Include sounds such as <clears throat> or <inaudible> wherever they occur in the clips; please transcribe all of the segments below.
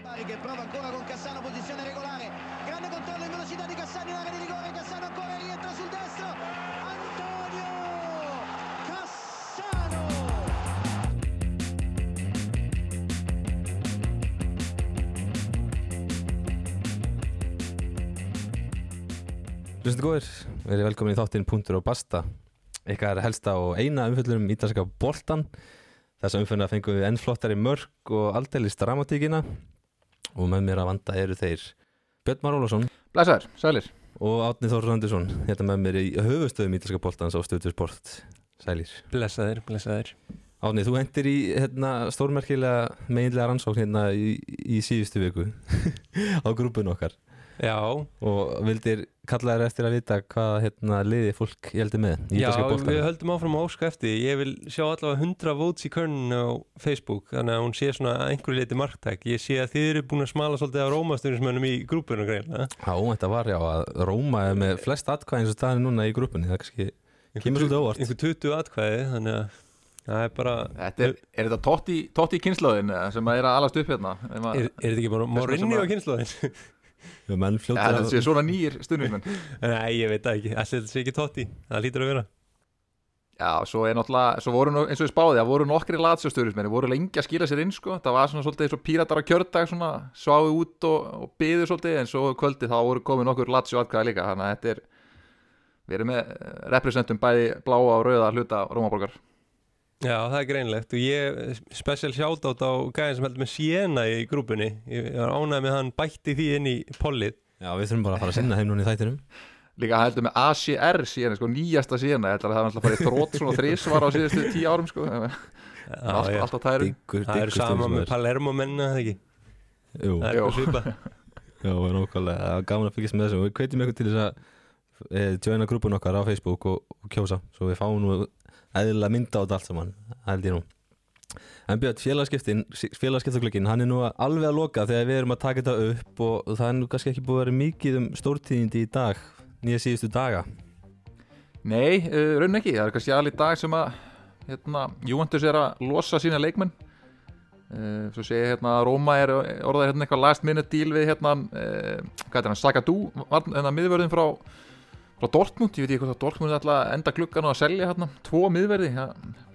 Che prova ancora con Cassano, posizione regolare. Grande controllo in velocità di Cassano in area di rigore. Cassano ancora rientra sul destro. Antonio Cassano. Hlustu góðir, verið velkomin í þáttinn Puntur og Basta ykkar helsta og eina umfjöldunum ítalska boltan þessa umfjölda fengum við enn flottari mörg og aldeilis dramatíkina og með mér að vanda eru þeir Björn Már Ólafsson Blæsaður, sælir. Og Átni Þór Randursson hérna með mér í höfustöðum ítalska boltans á stöðu sport. Sælir. Blessaðir, blessaðir Átni, þú hendir í hérna, stórmerkilega meginlega rannsókn hérna í, í síðustu viku <laughs> á grúpun okkar Já, og vildir kalla þér eftir að vita hvað hérna, liði fólk heldur með í já við höldum áfram að óska eftir Ég vil sjá allavega 100 votes í körninu á Facebook Þannig að hún sé svona að einhverju leiti marktæk. Ég sé að þið eru búin að smala svolítið á rómastunnismönnum í grúpunum Já, þetta var já að Róma er með flest atkvæði eins og staðin núna í grúpunni það er kannski, kemur svolítið óvart. Einhver 20 atkvæði, þannig að það er bara Þetta er, er þetta Totti, Totti kynslaðin sem að er að alast upp hérna? Er, er þetta ekki bara Morinni sem á kynnslóðin? Ja, Þetta sé svona nýjir stundismenn <laughs> Nei, ég veit það ekki, allir sé ekki tótti Það lítur að vera. Já, svo er náttúrulega, svo voru nú, eins og ég spáði það voru nokkri latsjóstundismenn, voru lengi að skila sér inn sko, það var svona svolítið eins og píratar á kjördag svona, sváðu út og, og byðu svolítið, en svo kvöldi þá voru komið nokkur latsjó atkvæða líka, þannig að þetta er við erum með representum bæði bláa og rauða hluta Rómaborgar Já, það er greinlegt og ég special shoutout á gæðin sem heldur með Siena í grúpunni. Ég var ánægð með hann bætti því inn í pollið. Já, við þurfum bara að fara að sinna þeim núna í þættinum. Líka heldur með ACR síðan, sko, nýjasta er það er alltaf farið þrótt svona þrísvar á síðustu tíu árum sko, Já, allt, já. allt á tæru. Diggur, Það er sama með. Palermo menna, það ekki? Jú, Það er eitthvað svipa <laughs> já, það er nákvæmlega. Það er gaman að fylgjast með þessu. Og við kveitum ykkur til þess að e, joina grúpun okkar á Facebook og, og kjósa. Svo við fáum nú eðlilega mynda á þetta allt saman held ég nú. En Björn, félagskiptin, félagskiptaglöggin, hann er nú alveg að loka þegar við erum að taka þetta upp og, það er nú kannski ekki búið að vera mikið um stórtíðindi í dag, nýja síðustu daga. Nei, uh, raun ekki, það er kannski alveg dag sem að hérna, Juventus er að losa sína leikmenn. Uh, Svo ég hérna að Róma er orðað hérna eitthvað last minute deal við hérna uh, hvað er hann, Sagadú, varn- hérna miðvörðin frá Dortmund, ég veit ekki hvort að Dortmund er alltaf enda gluggan og að selja hérna tvo miðverði, ja,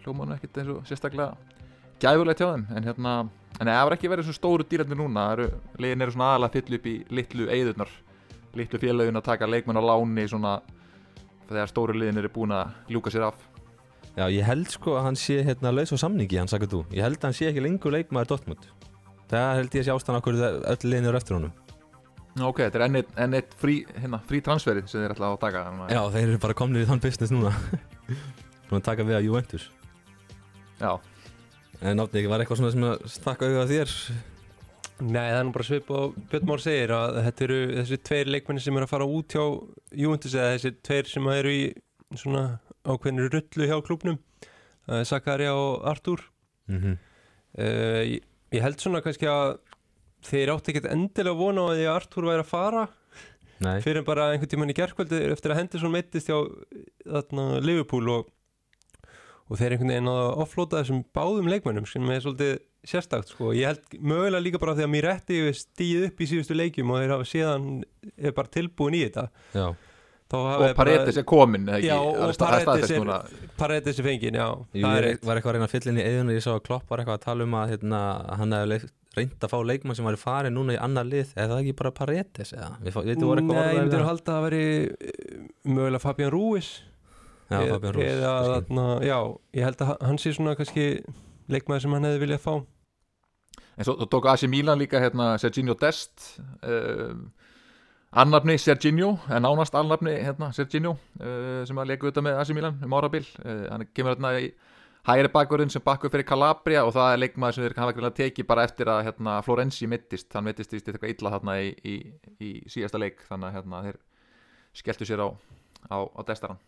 hljóma hann ekkit eins og sérstaklega gæfulegt hjá þeim en hérna, en það er ekki verið svo stóru dýrandi núna, legin eru svona aðalega að fylla upp í litlu eyðurnar litlu félagin að taka leikmenn á láni svona þegar stóru liðin eru búin að ljúka sér af Já, ég held sko að hann sé hérna laus á samningi, hann sagði þú. Ég held að hann sé ekki lengur leikmaður Dortmund. Það held ég að sé ástæðan okkur öll liðin eru eftir honum. Ok, þetta er enn eitt, enn eitt frí, hérna, frí transferið sem þeir ætla að taka þannig Já, þeir eru bara komnir í þann business núna. <laughs> Búin að taka við að Juventus. já, En náttúrulega ekki var eitthvað svona sem að stakka auðvitað þér. Nei, það er nú bara svip og Björn Már segir að þetta eru þessi tveir leikmenni sem eru að fara út hjá Juventus eða þessi tveir sem eru í svona ákveðinu rullu hjá klubnum Zakaria og Artur Mm -hmm. uh, ég, ég held svona kannski að þeir átti ekkert endilega vona á að því að Artur væri að fara Nei, fyrir bara einhvern tímann í gerkvöldi eftir að Henderson meittist hjá þarna, Liverpool og, og þeir einhvern veginn að offlóta þessum báðum leikmönnum sem er svolítið sérstakt sko. ég held mögulega líka bara því að mér rétti stíð upp í síðustu leikjum og þeir hafa síðan er bara tilbúin í þetta já. Og Paredes er komin ekki? Já, er og er Paredes er-. Paredes er fengin, já Jú, það er ég eitt var eitthvað að reyna að fylla inn í eðuna ég sá að Klopp var eitthvað að tala um að hérna, hann hefði reynd að fá leikmann sem var farið núna í annar lið eða það ekki bara Paredes eða? Við við voru eitthvað Nei, ég við að halda að það veri eh, mögulega Fabian Ruiz. Já, Eð- Fabian Rós eða, þarna, já, ég held að hann sé svona kannski leikmaður sem hann hefði viljað fá. En svo tók AC Milan líka hérna, Serginho Dest uh, annafni Serginho en nánast annafni hérna, Serginho uh, sem að leika auðvitað með AC Milan um árabil. Uh, hann kemur hérna í hægri bakverðin sem bakkur fyrir Calabria og það er leikmaður sem þeir hafa ekki tekið bara eftir að hérna, Florenzi mittist, hann mittist í eitthvað illa þarna í, í, í síðasta leik þannig að hérna, þeir skelltu sér á, á, á destaran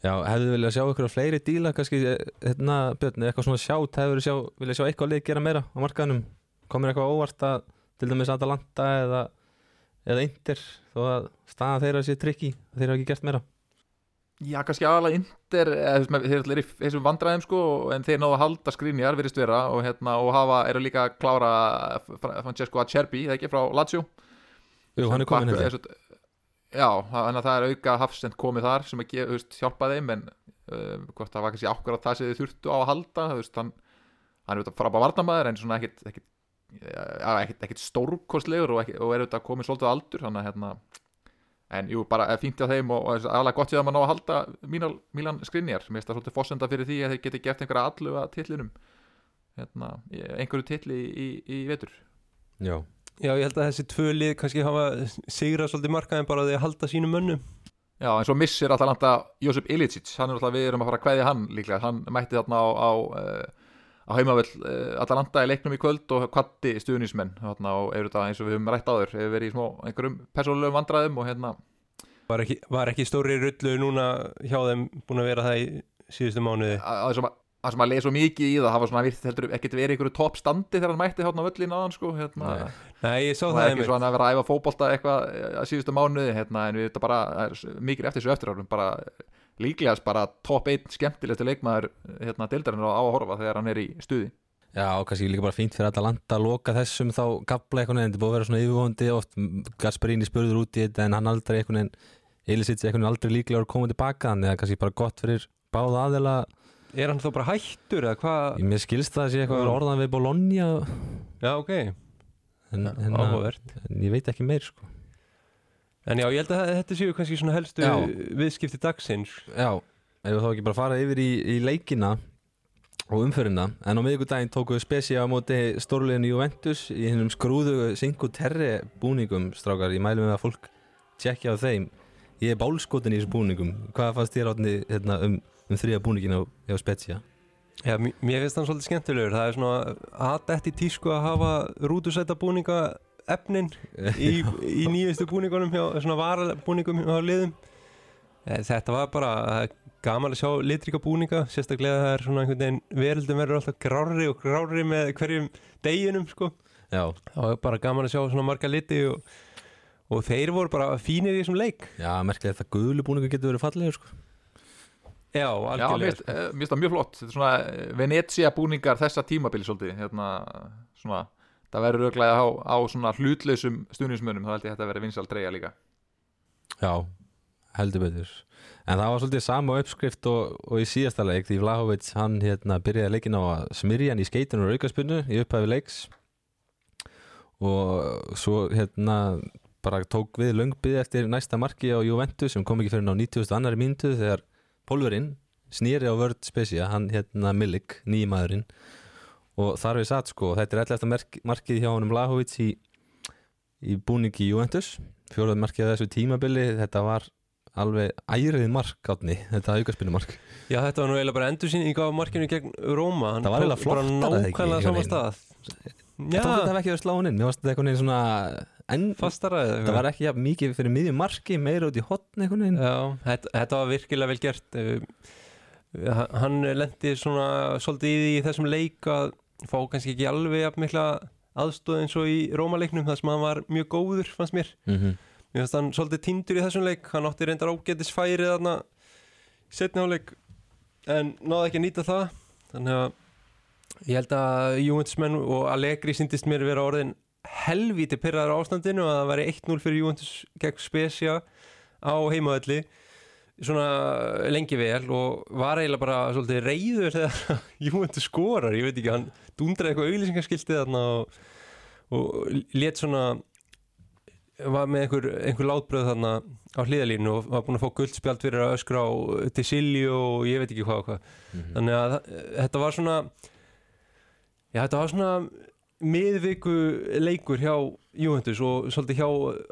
Já, hefðu viljað sjá ykkur fleiri díla kannski, eh, hérna, Björn, eitthvað svona sjátt hefðu sjá, viljað sjá eitthvað lið gera meira á markaðnum, komir eitthvað óvart að til dæmis Atalanta eða eða Inter, þó að staða þeirra sé trikki, þeir hafa ekki gert meira Já, kannski aðalega Inter þeir eru í þessum vandræðum sko en þeir náðu að halda skrínjar virðist vera og, hérna, og hafa, eru líka að klára Fra- Francesco Acerbi, það ekki, frá Lazio? Jú, hann er komin hérna. þessu- Já, þannig að það er auka hafsend komið þar sem að ge- þú veist, hjálpa þeim en uh, hvort það var kannski ákveð það sem þið þurftu á að halda þú veist, hann, hann er auðvitað frábæð varnamæður en svona ekkit, ekkit, ekkit, ekkit stórkostlegur og, og er auðvitað komið svolítið aldur þannig að hérna en jú, bara er fínt hjá þeim og, og aðalega gott við að maður ná að halda Mílan, Mílan Skrinjar mér finnst það svolítið fósenda fyrir því að þeir geti gert einhverja allu að tillinum hérna, einhverju tilli í, í, í vetur. Já, Já, ég held að þessi tvö lið kannski hafa sigrað svolítið markaðin bara á að halda sínum mönnum. Já, en svo missir Atalanta Josip Ilicic, hann er alltaf við erum að fara að kveðja hann líklega, hann mætti þarna á, á, á heimavöll uh, Atalanta í leiknum í kvöld og kvatti stuðnismenn þarna og eru þetta eins og við höfum rætt áður hefur verið í smá einhverjum persónulegum vandræðum og hérna, Var ekki, var ekki stóri rullu núna hjá þeim búin að vera það í síðustu mánuði? Að að sem að að sem að leið svo mikið í það, það var svona virt heldur ekkert verið einhverju topp standi þegar hann mætti hérna á völlin aðan sko, hérna, Nei. Nei, ég sá það það er ekki svona að vera að æfa fótbolta eitthvað eh, að síðustu mánuði, hérna, en við þetta bara það mikið eftir þessu eftirárum, bara líklegast bara topp 1 skemmtilegstu leikmaður hérna, deildarinn á að horfa þegar hann er í stuði Já, og kannski líka bara fínt fyrir Atalanta að loka þessum þá gafla einhvern veginn, þetta búið að vera svona yfirvóndi oft, Gasparini spurður út í þetta en hann aldrei einhvern veginn, Elisits veginn aldrei líklega að koma tilbaka, þannig að kannski bara gott fyrir báða aðila, Er hann þá bara hættur eða hvað? ég mér skilst það að sé eitthvað Já. orðan við Bologna Já, ok, en, en, áhugavert en ég veit ekki meir sko. En já, ég held að þetta séu kannski svona helstu Já. viðskipti dagsins. Já, ef við þá ekki bara fara yfir í, í leikina og umförina en á miðvikudaginn tóku við spesi á móti stórleginu Juventus í hennum skrúðu Cinco Terre búningum strákar, ég mælu með að fólk tjekkja á þeim. Ég er bálskotin í þessum búningum. Hvað fannst þér átni hérna, um, um þriða búningin á, á Spezia? Já, mér finnst hann svolítið skemmtilegur. Það er svona aðdætt í tísku að hafa rútusæta búninga efnin í, <laughs> í nýjustu búningunum hjá, svona varabúningum hjá liðum. Eh, Þetta var bara er gaman að sjá litríka búninga sérstaklega það er svona einhvern veginn veröldum verður alltaf grári og grári með hverjum deginum sko. Já, það var bara gaman að sjá svona marga liti og, og þeir voru bara fínir í þessum leik. Já merkilega þetta gulu búningu getur verið fallegur sko. Já, Já, algjörlega. finnst eh, mér finnst það mjög flott. Þetta er svona eh, Venezia búningar þessa tímabili svolítið hérna, svona, Það verður auðvitað á, á svona hlutlausum stuðnismunum þá held ég að þetta verður vinsal treyja líka. Já, heldur betur. En það var svolítið sama uppskrift og, og í síðasta leik því Vlahovic hann hérna byrjaði leikin á að smyrja hann í skeitinu og aukaspunnu í upphæfi leiks. Og svo hérna bara tók við löngbið eftir næsta marki á Juventus sem kom ekki fyrir ná 90. annari mínútu þegar Pólverinn snýri á vörð spesia, hann hérna Milik, nýjumæðurinn og þar við satt sko, þetta er alltaf mark, markið hjá honum Vlahovic í, í búningi Juventus. Fjóruð markið þessu tímabili þetta var alveg ærið mark átni, þetta aukarspinnu mark Já, þetta var nú eiginlega bara endursýning á markinu gegn Róma. Það var eiginlega bara eða ekki, nákvæmlega sama einhvern stað. Já. þetta hef ekki verið sláin inn, mér varst þetta einhvern veginn svona en fastara eða það var ekki jafn mikið fyrir miðjum marki meira út í hotn einhvern veginn Já, þetta, þetta var virkilega vel gert. Eh, Hann- lendi svona svolítið í því í þessum leik að fá kannski ekki alveg jafn mikla aðstóð eins og í Rómaleiknum þar sem hann var mjög góður fannst mér. Mm Mér finnst hann svolítið tindur í þessum leik hann átti reyndar ágætis færi þarna setni áleik en náði ekki að nýta það. Þannig að ég held að Juventus menn og Allegri síndist mér vera orðin helvíti pyrraður ástandinu að það væri 1-0 fyrir Juventus gegn Spezia á heimaðalli svona lengi vel og var eiginlega bara svolítið reyður þegar <laughs> Juventus skorar, ég veit ekki hann dundraði eitthvað auglýsingaskiltið þarna og, og let svona var með einhver, einhver látbröð þarna á hliðalínu og var búin að fá guldspjald fyrir að öskra á til Silju og ég veit ekki hvað og hvað Mhm. þannig að þetta var svona já þetta var svona miðviku leikur hjá Juventus og svolítið hjá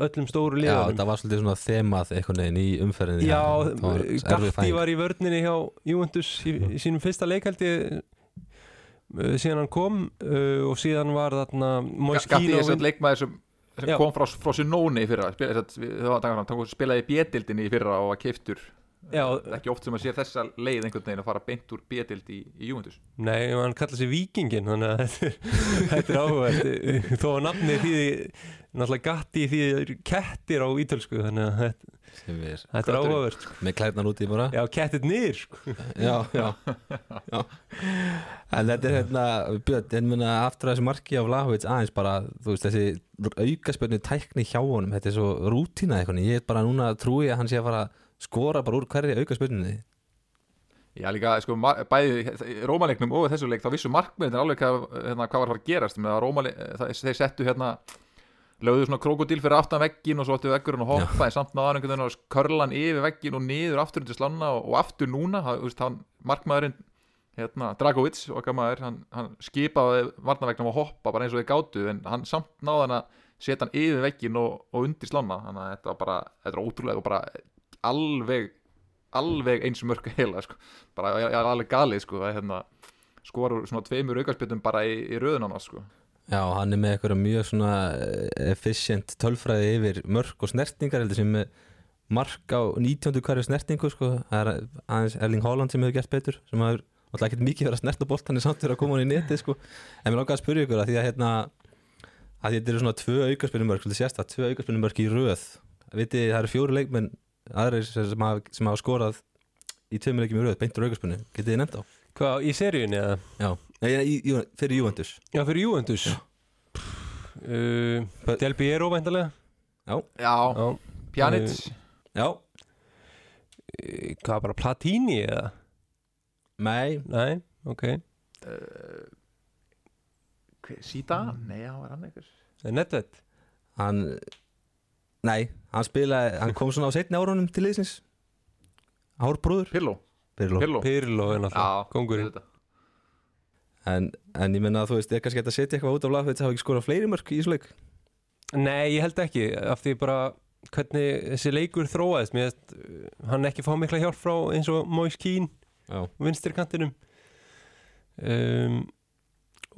öllum stóru Já, liðanum þetta var svolítið svona þemað einhvern veginn í umferðinni. Já, Það Gatti var í vörninni hjá Juventus í, í sínum fyrsta leikaldi síðan hann kom uh, og síðan var þarna Gatti Moiskino er svona leikmaður sem, sem Já. kom frá, frá Sinóni í fyrra spila, þess að, það var- hann tók- spilaði í bjettildinni í fyrra og var keiftur Já, Það ekki oft sem að sé þessa leið einhvern veginn að fara beint úr B-dild í, í Juventus nei, hann kallar sig Víkingin þannig að <laughs> þetta er, þetta er áhugavert þó að nafni því náttúrulega gatti því kettir á ítölsku þannig að þetta, er er áhugavert sko. með klærnar úti bara Já, kettir niður sko. já, já, já. en þetta er hérna Björn, en minna aftur að þessu marki á Vlahovic aðeins bara, þú veist, þessi aukaspönnu tækni hjá honum, þetta er svo rútína eitthvað, ég er bara núna að trúi að hann sé að fara skora bara úr hverju aukaspönnunni Já líka, sko, bæði Rómaleiknum og þessu leik, þá vissu markmiðin alveg hvað, hérna, hvað var að gerast. Með að Rómale, það, þeir settu hérna lögðu svona krokodil fyrir aftan veggin og svo ættu veggurinn að hoppa en samt náðan einhvern veginn að körlan yfir veggin og niður aftur undir slanna og, og aftur núna. Það, þú veist, hann, markmaðurinn hérna, Dragovic, okkar maður hann, hann skipaði varnavegnum að hoppa bara eins og þeir gátu en hann samt náðan að setja hann yfir veggin og, og undir slanna þannig að þetta var bara, þetta er ótrúlega og bara alveg alveg eins mörg heila sko. bara alveg galið sko, að hérna, skorur svona tveimur aukarspjöldum bara í, í röðun hann sko. Já, hann er með eitthvað mjög svona eh, efficient tölfræði yfir mörk og snertingar heldur sem mark á 19. hverju snertingu sko. það er aðeins Erling Haaland sem hefur gert betur sem hefur alltaf ekkert mikið verið að snerta bolt hann er samt verið að koma hann í netið sko. en mér langar að spyrja ykkur að því að hérna að þetta eru svona tvö aukarspilumörk svolítið sérsta, tvö aukarspilumörk í röð vitið, það eru fjóri leikmenn aðrir sem hafa, sem hafa skorað í tveimur leikjum í röð, beintur aukarspilinu getið þið nefnt á? Hvað, í seríunni eða? Já, Nei, í, í, fyrir Juventus. Já, fyrir Juventus? Uh, Del Piero væntalega Já, Já, Pjanic. Já, Eh, Hvað, bara Platini eða? nei, Nei, ok. Uh, Síta? Nei, hann var hann einhver. Nedved. Hann nei, hann spilaði, hann kom svona á setni árunum til liðsins. Hárbrúður Pirlo, Pirlo. Pirlo. Pirlo er náttúrulega, kongurinn. En, en ég menna að þú veist, ég er kannski hægt að setja eitthvað út af lag þetta hafa ekki skorað fleiri mörk í þessu leik? Nei, ég held ekki af því bara hvernig þessi leikur þróaðist. Mér veist, hann ekki fá mikla hjálp frá eins og Moise Keane Já, vinstri kantinum. Um,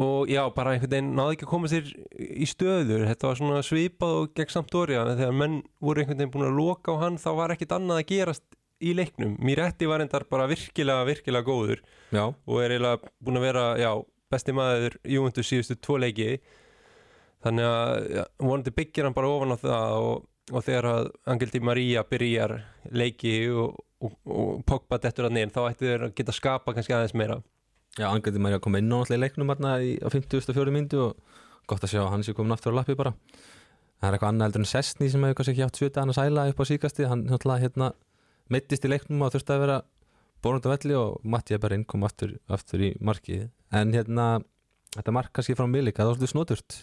og já, bara einhvern veginn náði ekki að koma sér í stöður þetta var svona svipað og gegn Sampdoria. Þegar menn voru einhvern veginn búin að loka á hann þá var ekkit annað að gerast í leiknum. Miretti var endar bara virkilega, virkilega góður já, og er eiginlega búin að vera já, besti maður Juventus síðustu tvo leiki. Þannig að vonandi byggir hann bara ofan á það og, og þegar að Angel Di Maria byrjar leiki og, og, og Pogba dettur að neðin þá ætti þeir að geta skapa kannski aðeins meira já, angandi maður að koma inn á í leiknum hérna á 54 myndu og gott að sjá að hann sé komin aftur á lappi bara. Það er eitthvað annað heldur en Sessni sem hefur kannski ekki átt svita hann að sæla upp á síkasti hann hérna meittist í leiknum og þurfti að vera bórund á velli og Matti Eberinn kom aftur, aftur í markið. En hérna, þetta mark kannski frá Milik það var svolítið snoturt.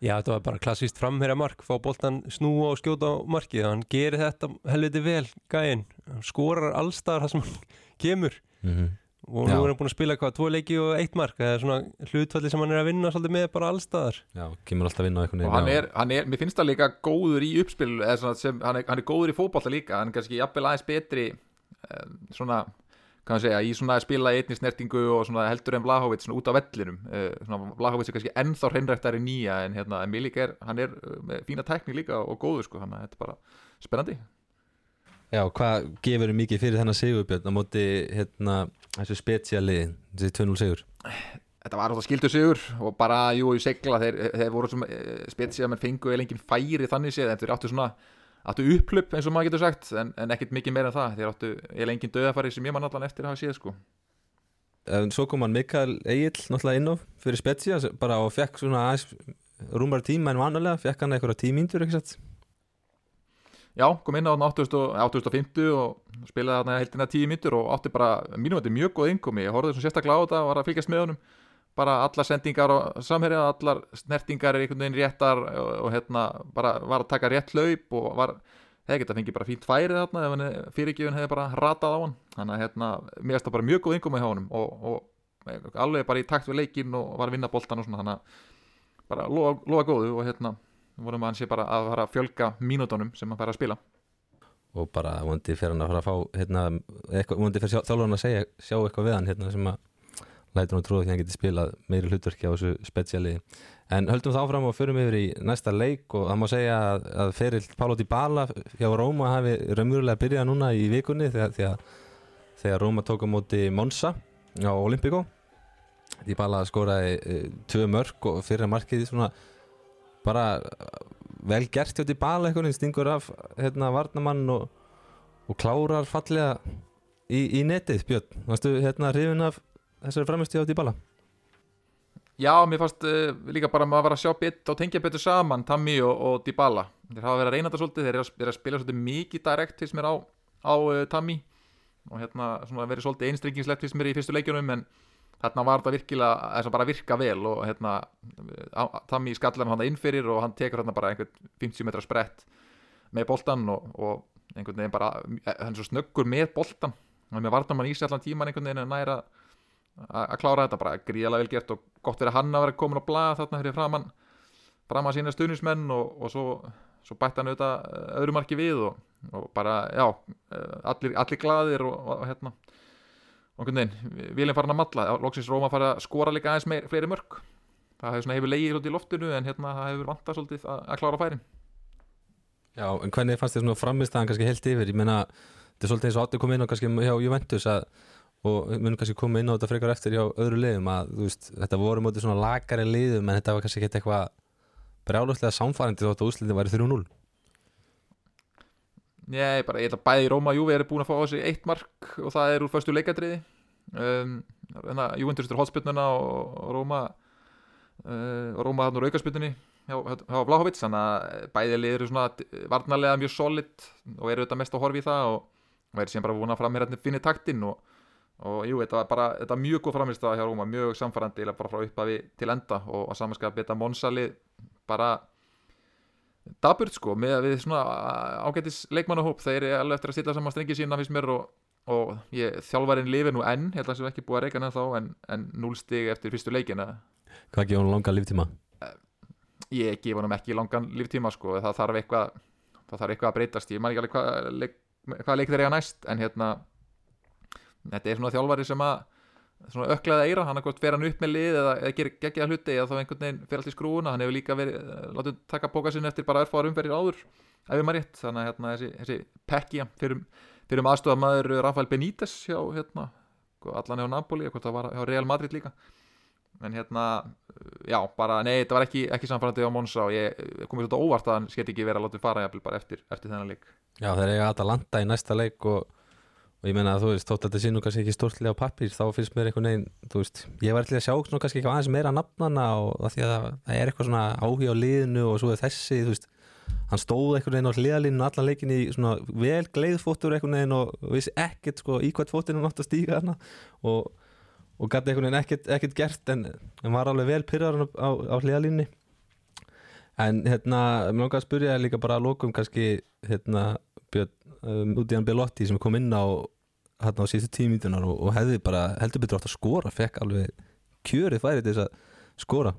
Já, þetta var bara klassíst framherja mark fá boltan snúa og skjóta á markið. Hann gerir þetta helviti vel gæinn, skorar allstaðar það sem hann <laughs> kemur. Mm -hmm. Og nú er hann búin að spila hvað, tvo leiki og eitt mark. Það er svona hlutfalli sem hann er að vinna svolítið með bara allstaðar Já, kemur alltaf inn á einhvern og hann er, hann er, mér finnst það líka góður í uppspil sem, hann, er, hann er góður í fótballta líka. Hann er kannski jafnvel aðeins betri eh, svona, hvað maður segja í svona að spila einni snertingu og svona heldur en Vlahovic svona út á vellinum. Eh, svona Vlahovic er kannski ennþá hreinræktari nýja en hérna, en Milik er, hann er eh, með fína tækni líka og góður sko, hann þetta er bara spennandi. Já, hvað gefur mikið fyrir þennan sigurbjörn á móti hérna, þessu spesiali þessi 2-0 sigur. Þetta var alltaf skildur sigur og bara, jú, í segla þeir, þeir voru sem spetsið að menn fengu eða engin færi þannig séð en þeir áttu svona áttu upplup eins og maður getur sagt en, en ekkert mikið meira en það. Þeir áttu eða engin döðafæri sem ég mann allan eftir að hafa séð sko. En svo kom hann Mikael Egil náttúrulega inn á fyrir spetsia bara og fekk svona rúmar tíma en vanalega fekk hann eitthvað tímíndur ekki satt Já, kom inn á þarna 80 og- 850 og spilaði þarna heildina 10 mítur og átti bara mínum þetta mjög góð innkomi. Ég horfði svo sérstaklega á þetta var að fylgjast með honum. Bara allar sendingar og samherja allar snertingar er einhvern veginn réttar og, og hérna bara var að taka rétt hlaup og var, hefði geta fengið bara fínt færi þarna fyrirgjöfun hefði bara ratað á hann. Þannig að hérna, mér finnst það bara mjög góð innkomi hjá honum og, og alveg bara í takt við leikinn og var að vinna boltan og svona þannig að bara lofa góðu og hérna vorum að hann sé bara að fara að fjölga mínútonum sem hann fær að spila og bara vondi fyrir hann að fara að fá hérna, eitthvað, vondi fyrir hann að segja sjá eitthvað við hann hérna sem að lætur hann því að hann geti spilað meiri hlutverki á þessu spesiali En höldum þá fram og förum yfir í næsta leik og það má segja að, að ferill Pálo Dybala hjá Róma hafi raunverulega byrjað núna í vikunni þegar, þegar, þegar Róma tók á móti Monza á Olympico. Dybala skoraði e, tvö mörg og fyrir markið svona bara vel gert hjá Dybala einhvern veginn stingur af hérna varnamann og, og klárar fallega í, í netið Björn. Varstu hérna hrifin af þessari framistu hjá Dybala? Já, mér fannst uh, líka bara að maður var að sjá bit og tengja betur saman Tammy og, og Dybala þeir hafa verið að reyna þetta svolítið, þeir eru að, eru að spila svolítið mikið direkt fyrst mér á, á uh, Tammy og hérna verið svolítið einstryngingslegt fyrst mér í fyrstu leikjunum en þarna var þetta virkilega þess að bara virka vel og hérna á, Tammy skallar hann inn fyrir og hann tekur hérna bara einhvern 50 metra sprett með boltan og, og einhvern veginn bara hann svo snöggur með boltan og með varnamann í sig allan tíman einhvern veginn næra að klára þetta bara. Gríðalega vel gert og gott fyrir hann að vera komin á blað þarna fyrir framann framann sína stuðnismenn og, og svo, svo bætti hann auðvitað eh, öðru marki við og, og bara, já eh, allir, allir glaðir og, og hérna og einhvern veginn, vilja farin að matla loksins Róma fara að skora líka aðeins meir, fleiri mörg það hefur, hefur leiðið svolítið í loftinu en hérna það hefur vantað svolítið að, að klára færin. Já, en hvernig fannst þér framistæðan kannski helt yfir, ég meina þetta er svolítið eins og átti komið inn á kannski hjá Juventus að og munum kannski koma inn á þetta frekar eftir hjá öðru liðum að veist, þetta voru mótið svona lagari liðum en þetta var kannski ekki eitthvað brjálustlega samfærandi þótt að úslitin væri 3-0 Nei, bara ég held að bæði Róma Júvi eru búin að fá á sig eitt mark og það er úr förstu leikadriði. Um, Júventur styrir hotspillnuna og, og Róma uh, og Róma hann úr aukarspillunni hjá, Vlahovits þannig að bæði lið eru svona varnarlega mjög solid og eru þetta mest að horfi í það og verður síðan bara búin að framherja finni taktinn og og jú, þetta var bara þetta var mjög góð framist að hjá Róma, mjög samfærandi bara frá uppafi til enda og að samanskap þetta Monsali bara daburt sko með að við svona ágættis leikmannahóp þeir eru alveg eftir að stilla saman strengi sína fyrst mér og, og ég, þjálfarinn lifi nú enn, held að það sé ekki búið að reyka nefn þá en, en núlstig eftir fyrstu leikina Hvað gefur hún langan líftíma? Ég gef hann ekki langan líftíma sko, það þarf eitthvað það þarf eitthvað að breytast, ég man ekki alveg hvað leik, hvað leik þeir eiga næst en hérna þetta er svona þjálfari sem að svona öklaða eira, hann er hvort fer hann upp með lið eða, eða gerir geggiða hluti eða þá einhvern veginn fer allt í skrúuna, hann hefur líka verið eh, látið taka póka sinni eftir bara örfáðar umferðir áður ef við maður rétt, þannig að hérna, þessi, þessi pekki fyrir, fyrir um aðstofamæður Rafael Benítez hjá hérna, allan hjá Napoli, hvort það var hjá Real Madrid líka. En hérna já, bara, nei, þetta var ekki, ekki samfærandi á Monsa og ég komið svolítið óvart að hann skemmt ekki verið að látið og ég menna að þú veist, þótt að þetta sé nú kannski ekki stórtlega á pappir, þá finnst mér einhvern veginn þú veist, ég var til að sjá svona kannski eitthvað aðeins meira nafnana og það því að það, er eitthvað svona áhuga á liðinu og svo er þessi, þú veist hann stóð einhvern veginn á hliðalínu allan leikin í svona vel gleiðfóttur einhvern veginn og, vissi ekkert sko í hvert fóttinu nátt að stíga þarna og, og gæti einhvern veginn ekkert, ekkert gert en, en var alveg vel pyrrar á, á, hliðalínu en hérna, mér langar að spyrja líka bara að lókum kannski hérna, Björn, um, út í hann Belotti sem kom inn á hérna á síðustu tímítunar og, og hefði bara heldur betur átt að skora, fekk alveg kjörið færið til þess að skora.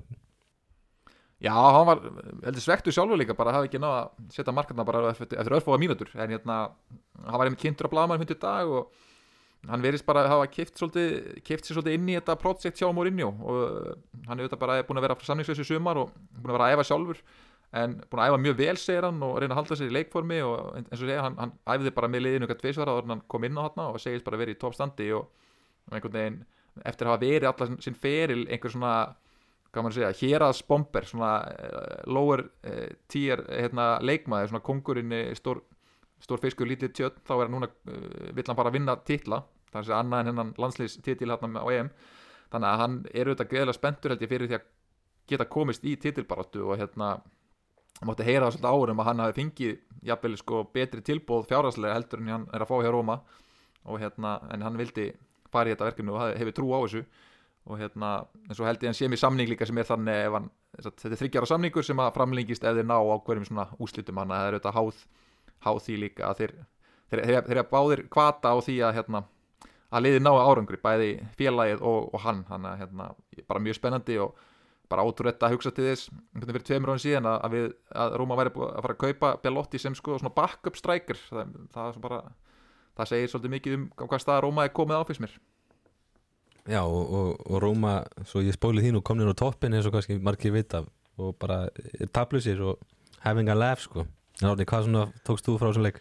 Já, hann var heldur svektu sjálfur líka bara hafi ekki náða að setja markarna bara eftir, eftir örfóða mínútur. En hérna, hann var einmitt kynntur á blagamann hundur dag og hann verðist bara að hafa kipt, svolítið, kipt sér svolítið inn í þetta projekt hjá Mourinho og hann er auðvitað bara búin að vera samningslösi sumar og búin að vera að æfa sjálfur en búin að æfa mjög vel segir hann og reyna að halda sér í leikformi og eins og segja, hann, hann æfði bara með liðinu eitthvað tviðsvara og hann kom inn á hann og segist bara verið í toppstandi og, einhvern veginn eftir að hafa verið allar sinn feril einhver svona hvað maður segja, héraðsbomber svona uh, lower uh, tier hérna, leikmaður, svona kongurinn stór, stór fiskur, lítið tjött þá er hann núna, vill hann bara vinna titla er að annað en hennan landslýstitil hérna á EM, þannig að hann er auðvitað greiðilega spenntur held ég fyrir því að geta komist í titilbaróttu og hérna mátti heyra það svolítið árum að hann hafi fengið jafnvel sko betri tilbóð fjárháslega heldur en hann er að fá hjá Róma og hérna, en hann vildi fara í þetta verkefni og hefði trú á þessu. Og hérna, en svo held ég hann sé mér samning líka sem er þannig ef hann, þetta er þryggjara samningur sem að framlengist ef þeir ná á hverjum svona úslitum hann að það er auðvitað háð, háð því líka þeir, þeir, þeir, þeir báðir kvata á því að hérna, að liði ná árangri, bæði félagið og, og hann, hann að hérna, bara mjög spennandi og bara ótrúrætt að hugsa til þess einhvern veginn fyrir tveimur árin síðan að, við, að Róma væri að fara að kaupa Belotti sem sko svona backup striker. Það, það, bara, það segir svolítið mikið um hvað stað Róma er komið á fyrst mér. Já og, og, og Róma svo ég spólið þín og kom nýra á toppin eins og kannski margir vita og bara tablusir og having a laugh sko. En Árni, hvað svona tókst þú frá þessum leik?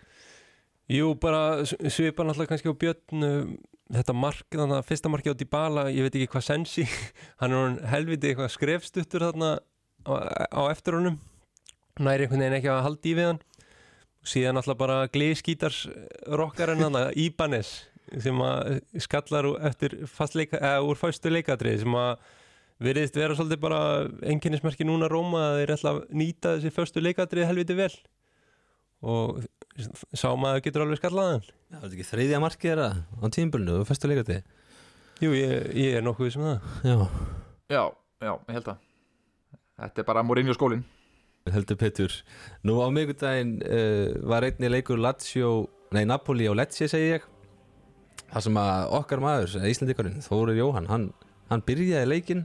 Jú, bara s- svipar náttúrulega kannski á Björn um, þetta mark, þannig að fyrsta marki á Dybala ég veit ekki hvað sensi <laughs> hann er helviti eitthvað skrefstuttur þarna á, á eftir honum. Næri einhvern veginn ekki að halda í við hann. Síðan náttúrulega bara gleiskítars rockarinn hann Íbanes <laughs> sem að skallar fastleika, eða úr fæstu leikadrið sem að veriðist vera svolítið bara enginnismerki núna Róma að þeir ætla að nýta þessi fyrstu leikadrið helviti vel og sá maður getur alveg skallaðan Já, var þetta ekki þriðja markið þeirra á tímbölinu og festu leikati? Jú, ég, ég er nokkuð sem það. Já, Já, já, ég held að Þetta er bara Mourinho skólin heldur Petur Nú á miðgudaginn uh, var einni leikur Lazio, nei Napoli og Lecce segi ég. Það sem að okkar maður, Íslandikarinn, Þórir Jóhann hann, hann byrjaði leikinn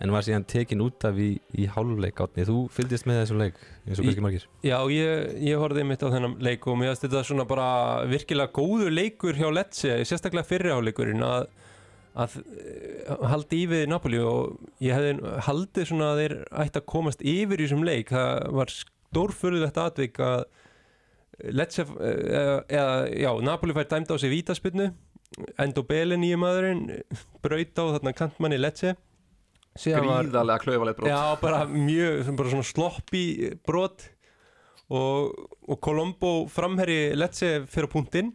en var síðan tekin út af í, í hálfleik átni, þú fylgdist með þessum leik eins og Í- kannski margir. Já, ég, ég horfði mitt á þennan leik og mér finnst þetta svona bara virkilega góður leikur hjá Lecce, sérstaklega fyrriháleikurinn að, að eh, haldi í við Napoli og ég hefði haldið svona að þeir ætti að komast yfir í þessum leik, það var stórfurðulegt atvik að Lecce, eða, eða, já, Napoli fær dæmd á sig vítaspinnu Endo Belin nýju maðurinn braut á þarna kantmanni Lecce Gríðarlega klaufaleg brot. Já, bara mjög, bara svona sloppy brot. Og, og Colombo framherri Lecce fyrir punktinn.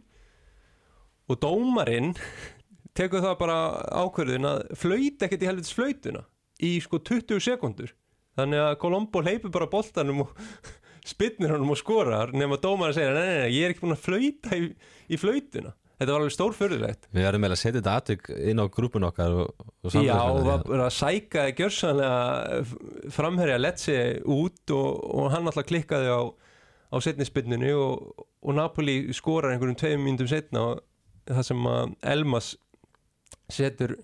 Og dómarinn <laughs> tekur það bara ákverðin að flauta ekkert í helvitis flautuna í sko 20 sekundur þannig að Colombo hleypur bara boltanum og <laughs> spinnir honum og skorar nema dómarinn segir, nei, nei, nei, ég er ekki búin að flauta í, í flautuna þetta var alveg stórförðulegt Við verðum eiginlega að setja þetta atvik inn á grúpun okkar og, og Já, og var að sæka gjörsanlega framherja Lecce út og, og hann alltaf klikkaði á, á setnispinninu og, og Napoli skorar einhverjum tveim myndum setna og það sem að Elmas setur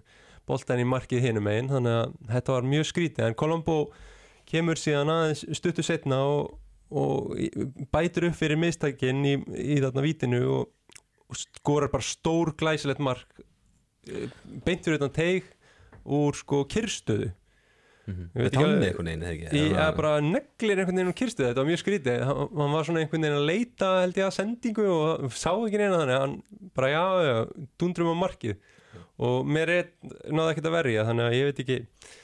boltan í markið hinum megin þannig að þetta var mjög skrítið. En Colombo kemur síðan aðeins stuttu setna og, bætir upp fyrir mistækin í, í þarna vítinu og skorar bara stór glæsilegt mark eh, beint fyrir utan teig úr sko veit Með ekki tanni einhvern veginn, eða ekki? að bara neglir einhvern veginn úr kyrstöðu þetta var mjög skrítið, hann, var svona einhvern veginn að leita held ég að sendingu og sá ekki neina þannig. Hann bara já, já, dundrum á markið. Og mér er náða ekkert að verja þannig að ég veit ekki já,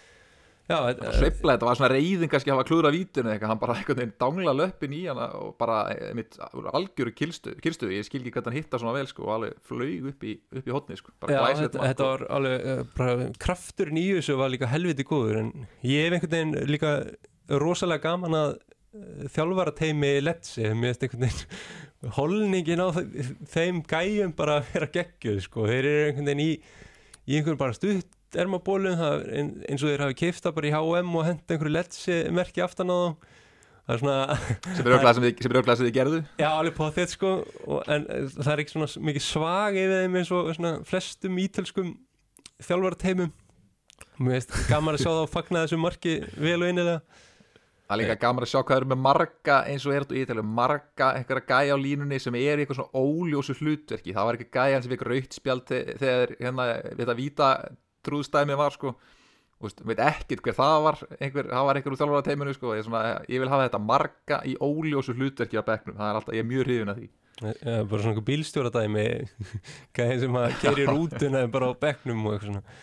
Sveifla, þetta var svona reyðin kannski að hafa klúðra vítun eða eitthvað, hann bara einhvern veginn dangla löppin í hana og bara mitt algjöru kilstuð, kilstuð, ég skil ekki hvernig hann hitta svona vel sko og alveg flaug upp í, upp í hotni sko, bara glæsilegt þetta, þetta og- var alveg uh, bara, krafturinn í þessu var líka helviti góður. En ég hef einhvern veginn líka rosalega gaman að uh, þjálfara teimi Letsi, mér finnst einhvern veginn <laughs> holningin á þe- þeim gæjum bara að vera geggjuð sko. þeir eru einhvern veginn í, í einhvern bara stutt ermabólum er eins og þeir hafi keifta bara í H&M og henda einhverju Letsi merki aftan á þá það er svona sem er auðvitað <laughs> sem, þið- er gerðu? Já, alveg på þetta sko og, en eh, það er ekki svona mikið svag yfir þeim eins og svona flestum ítölskum þjálfarateimum Mér veist gaman að sjá þá fagna þessu marki vel og einilega Það er líka gaman að sjá hvað eru með marga eins og er þetta í Ítalíu, marga einhverja gæja á línunni sem er eitthvað svona óljósu hlutverki. Það var ekki gæjan sem fikk raukt spjald þe- þegar hérna, þetta víta trúðstæmi var sko. Veist, veit ekkert hver það var einhver, það var einhver úr þjálfara teiminu sko ég, svona, ég vil hafa þetta marga í óljósu hlutverki á bekknum, það er alltaf, ég er mjög hrifin af því. Ja, bara svona einhver bílstjóradæmi <laughs> gæðin sem að keri rútuna bara á bekknum og eitthvað svona.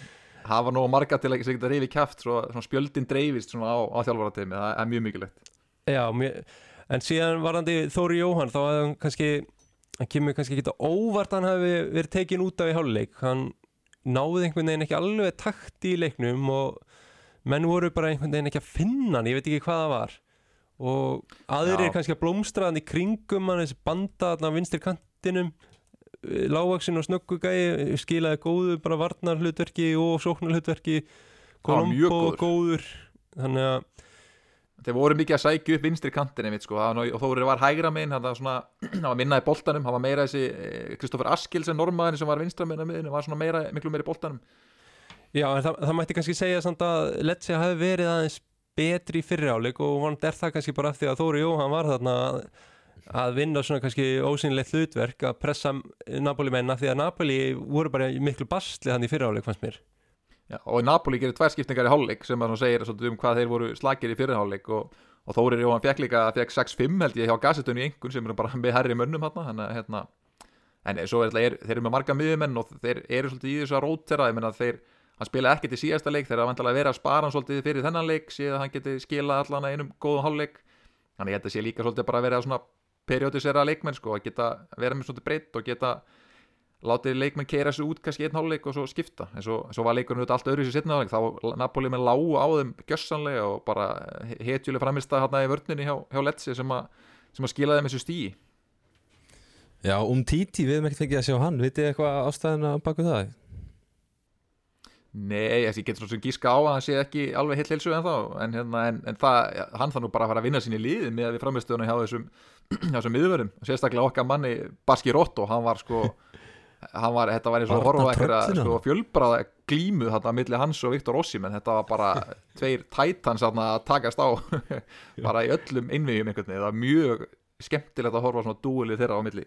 Hafa nú marga til að geta reyfi kæft svo svona spjöldin dreifist svona á, á þjálfara teimi það er mjög mikilvægt. Já, mér, en síðan varandi Þóri Jóhann þá hafði hann kannski hann kemur kannski ekki óvart að hann hafi verið tekin út af í háluleik hann náði einhvern veginn ekki alveg takt í leiknum og menn voru bara einhvern veginn ekki að finna hann, ég veit ekki hvað það var. Og aðrir er kannski að blómstra hann í kringum hann þessi banda hann á vinstri kantinum lágvaksin og snöggu gæi skilaði góðu bara varnar hlutverki og sóknar hlutverki Kolombo góður. Þannig að þeir voru mikið að sækja upp vinstri kantin einmitt, sko. Og Þóri var hægra minn hann var, svona, <clears throat> hann var minna í boltanum hann var meira þessi Kristoffer Askilsen normaðin sem var vinstra minn hann var svona meira, miklu meira í boltanum Já, en það, það mætti kannski segja samt að Lecce hafi verið aðeins betri í fyrri áleik og vant er það kannski bara af því að Þóri Jóhann var þarna að, vinna svona kannski ósynlegt hlutverk að pressa Napoli menna því að Napoli voru bara miklu basli þannig í fyrri áleik fannst mér Já, og Napoli gerir tvær skiptingar í hálfleik sem að segir svolítið um hvað þeir voru slagir í fyrir hálfleik og, og Þórir Jóhann fekk líka fekk 6-5 held ég hjá gassetunni í engun sem eru bara með herri mönnum hérna, hérna, en svo er, er, þeir eru með marga miðjumenn og þeir eru svolítið í þessu að rótera ég menna þeir, hann spila ekkert í síðasta leik þeir eru að vera að spara hann svolítið fyrir þennan leik síðan hann geti skila allan einum góðum hálfleik. Þannig að sé líka svolítið bara að vera svona periodisera leikmenn sko, að geta vera með svolítið breytt og geta látið leikmenn keira sig út kannski einn hálfleik og svo skipta. En svo, svo var leikurinn auðvitað allt öðru sér setna þá Napoli með lágu á þeim gjössanlega og bara hetjuleg framist að hérna í vörninni hjá, hjá Letsi sem, sem að skila þeim þessu stíi Já, um Titi, við hefum ekkert fengið að sjá hann. Vitið eitthvað ástæðina baku það? Nei, ég getur svona gíska á að hann sé ekki alveg heill heilsu en þá en, hérna, en, en það, hann nú bara að fara að vinna sín í lið með að við framistöðuna hjá þessum <clears throat> hjá þessum miðverðum, sérstaklega okkar manni Baski Rotto, hann var sko <laughs> var, þetta var eins og horfa eitthvað sko, fjölbraða glímu þarna millir hans og Viktor Ossi, menn þetta var bara <laughs> tveir tætans að takast á. <laughs> Bara í öllum innvíðum einhvern veginn, það var mjög skemmtilegt að horfa svona dúlið þeirra á milli.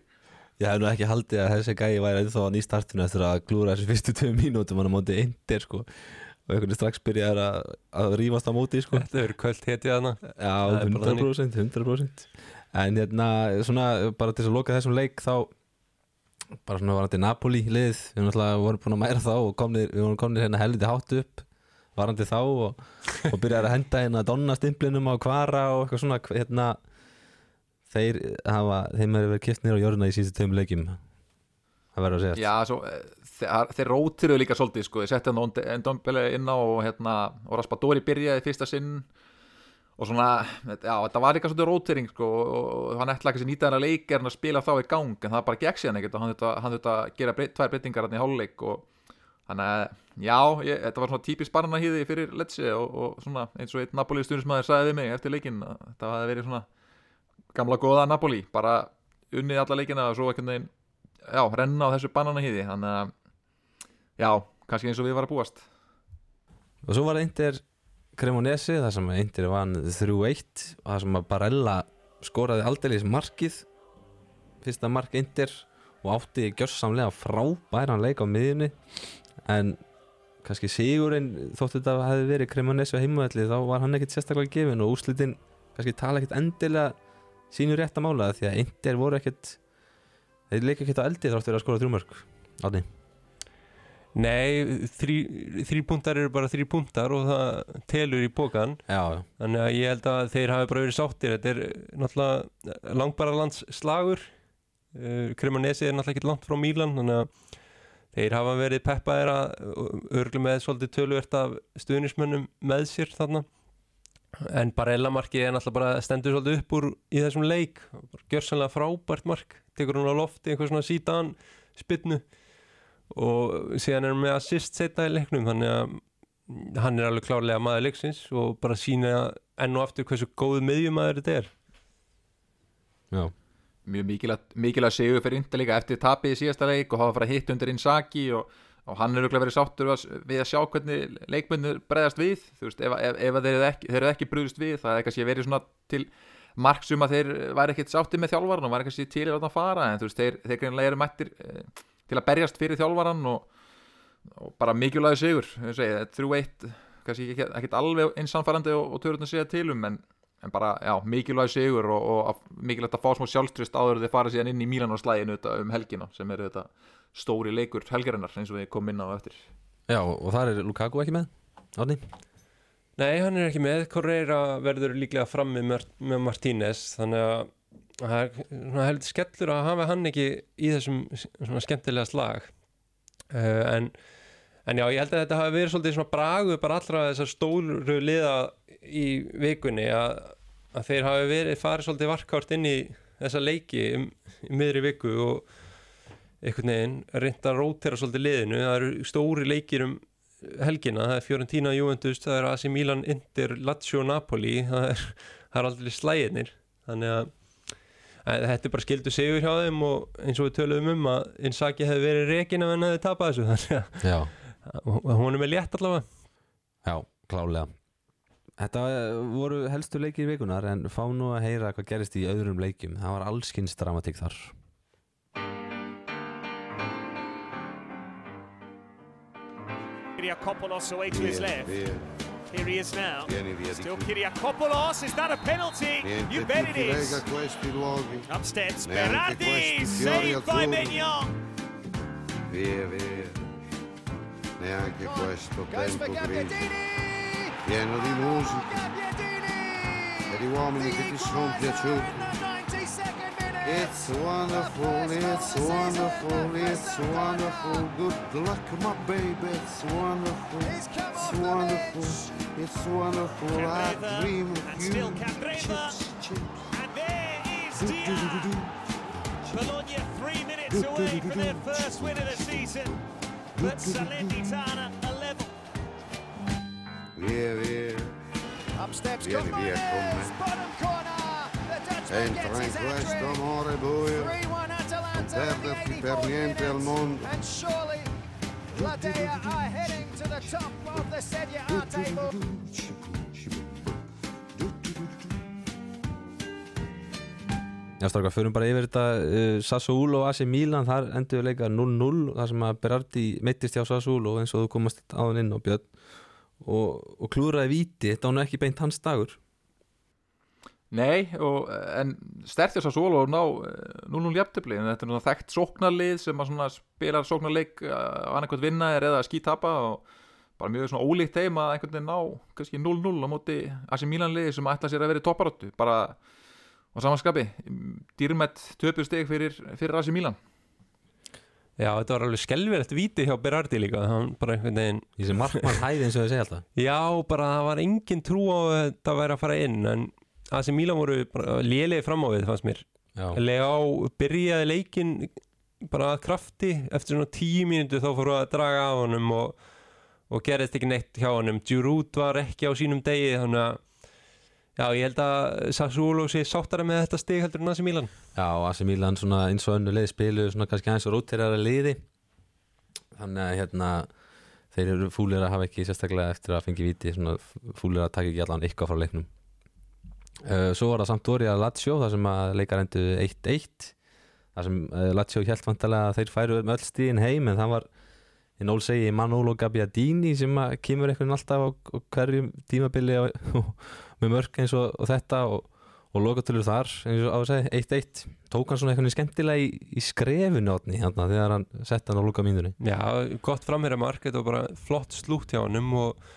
Ég hef nú ekki haldið að þessi gæi væri ennþá á nýstartinu eftir að glúra þessu fyrstu tvei mínútum hann á móti eindir sko. Og einhvern veginn strax byrjaði að, að rífast á móti sko. Þetta verður kvöld hetið hana Já, 100%, 100% En hérna, svona, bara til að loka þessum leik þá bara svona varandi Napoli lið við vorum búin að mæra þá og komnir, við vorum komnir hérna helviti hátt upp varandi þá og, og byrjaði að henda hérna Donna stimplinum á kvara og eitthvað svona hérna þeir hafa, þeim hefur verið kipt nýra á jörna í síðustu töfum leikjum það verður að segja Já, svo, þeir, þeir rótiruðu líka svolítið sko, þeir setja hann inn á og, hérna, og Raspadori byrjaði fyrsta sinn og svona, já, þetta var líka svolítið rótiring sko, og hann ætlaði ekki að nýta þennan leik er hann að spila þá í gang, en það bara gekk síðan ekkert og hann þurfti að gera breyt, tvær breytingar hann í háluleik og þannig að, já, ég, þetta var svona típisk barnahýði fyrir Letsi og, og svona eins og einn Napoli stundismæður sagði við mig eftir leikin að þetta hafi verið svona gamla góða Napoli, bara unnið alla leikina og svo ekkert neginn já, renna á þessu bananahýði þannig að, já, kannski eins og við varum að búast. Og svo var Inter Cremonesi þar sem Inter vann 3-1 og þar sem Barella skoraði aldrei markið fyrsta mark Inter og átti gjörsamlega frábæran leik á miðjunni. En kannski sigurinn þóttu þetta hefði verið Cremonesi á heimavelli þá var hann ekkert sérstaklega gefin og úslitin kannski tala ekkert endilega sínu rétt að mála því að Inder voru ekkert þeir leika ekkert á eldi þáttu verið að skora þrjumörk Átni Nei, púntar eru bara þrý púntar og það telur í bókan Já, Þannig að ég held að þeir hafi bara verið sáttir. Þetta er náttúrulega langbara lands slagur uh, Cremonesi er náttúrulega ekki langt frá Mílan Þannig að þeir hafa verið peppaðir að örglu með svolítið tölvert af stuðnismönnum með sér þarna. En Barella markið er náttúrulega bara stendur svolítið upp úr í þessum leik. Gjörsanlega frábært mark. Tekur hún á lofti einhver svona sítan spinnu og síðan er hann með assist setna í leiknum þannig að hann er alveg klárlega maður leiksins og bara sína enn og aftur hversu góð miðjumæður þetta er. Já. Mjög mikilvægt segur fyrir Inter líka eftir tapið í síðasta leik og hafa farið hitt undir Inzaghi og og hann er auðvitað verið sáttur við að sjá hvernig leikmennir bregðast við. Þú veist, ef, ef, ef þeir eru ekki, ekki brúðist við það er kannski verið svona til marksum að þeir væri ekkert sátti með þjálfvaran og væri kannski til að fara en þú veist, þeir, þeir greinlega eru mættir eh, til að berjast fyrir þjálfvaran og, og bara mikilvægi sigur. Þrjú eitt, kannski ekki, ekkert alveg einsanfærandi og, og törðun að segja tilum en, en bara, já, mikilvægi sigur og, og mikilvægt að fá smá sjálfstrist áður þeir fara síðan inn í Mílan og slæginu um helgina sem eru þetta stóri leikur helgarinnar eins og við komum inn á eftir. Já, og þar er Lukaku ekki með, Átni? Nei, hann er ekki með. Correira verður líklega fram með, með Martínez þannig að það er heldur skellur að hafa hann ekki í þessum svona skemmtilega slag. Uh, en, en já, ég held að þetta hafi verið svolítið svona bragu bara allra þessar stóru liða í vikunni að, að þeir hafi verið farið svolítið varkárt inn í þessa leiki um, í miðri viku og einhvern veginn reynda að rótera svolítið liðinu, það eru stóri leikir um helgina, það er Fiorentina, Juventus það er AC Milan, Inter, Lazio Napoli, það er, það er aldrei slæðinir, þannig að, að þetta er bara skildu segur hjá þeim og eins og við töluðum um að Inzaghi hefði verið reygin ef hann hefði tapað þessu <laughs> þannig að hún er með létt allavega. Já, klálega Þetta voru helstu leikir í vikunar en fá nú að heyra hvað gerist í öðrum leikum það var allskynns dramatík þar. Kyriakopoulos away to his left. Here he is now. vieni via di Still qui. Kyriakopoulos. Is that a penalty? Niente You bet it is. questi luoghi. Up steps Neanche Berardi. Saved by. Mignon. Via, via. Neanche questo Goes tempo Pieno di musica e di uomini che ti sono piaciuti. It's wonderful, it's wonderful, it's wonderful. Good luck, my baby. It's wonderful, it's wonderful, it's wonderful. I dream of you. Chips, chips. And there is Do, do, do, do, Bologna three minutes away from their first win of the season. But Salernitana a level. Via, via. Up steps Vieni via con Gomez, me. Entra in questo amore buio. 3-1 Atalanta in the perderti per 84th niente al mondo. Já, strákar, förum bara yfir þetta uh, Sassuolo og AC Milan, þar endur við leika 0-0, þar sem að Berardi meittist hjá Sassuolo eins og þú komast áðan inn á Björn og, og klúraði víti, þetta var nú ekki beint hans dagur Nei, og, en stertjast að solo og ná eh, 0-0 jafntefli en þetta er náttúrulega þekkt sóknarlið sem spilar sóknarleik eh, á annarkvæmt vinna er eða skítapa og bara mjög svona ólíkt þeim að einhvern veginn ná kannski 0-0 á móti AC Milan liði sem ætla sér að vera í topparóttu bara á samanskapi dýrmætt töpu stig fyrir, fyrir AC Milan. Já, þetta var alveg skelverið víti hjá Berardi líka hann bara einhvern veginn í sem markmann hæði eins og þau segja alltaf. Já, bara það var engin trú á að þetta væri að fara inn en sem Mílan voru lélegi fram á við fannst mér. Leá byrjaði leikin bara að krafti. Eftir svona tíu mínútu þá fóru að draga á honum og, og gerðist ekki neitt hjá honum. Giroud var ekki á sínum degi þannig að já, ég held að Sassuolo sé sáttara með þetta stig heldur en Asi Mílan Já, AC Milan svona eins og önnu leið spilu svona kannski aðeins og rótirara liði. Þannig að hérna þeir eru fúlir að hafa ekki sérstaklega eftir að fengi víti svona fúlir að taka ekki allan eitthvað frá leiknum Svo var það Sampdoria Lazio þar sem að leikar endur 1-1 þar sem uh, Lazio hjælt vantarlega að þeir færu með öll stíðin heim en það var í nól segi Manolo Gabbiadini sem að kemur einhvern veginn alltaf á, á hverjum tímabili og, <laughs> og, með mörk eins og, og þetta og og lokatölur þar, eins og á að segja, 1-1 tók hann svona eitthvað skemmtilega í, í skrefinu átni hérna þegar hann sett hann á loka mínunni Já, gott framherja mark, þetta var bara flott slútt hjá honum og,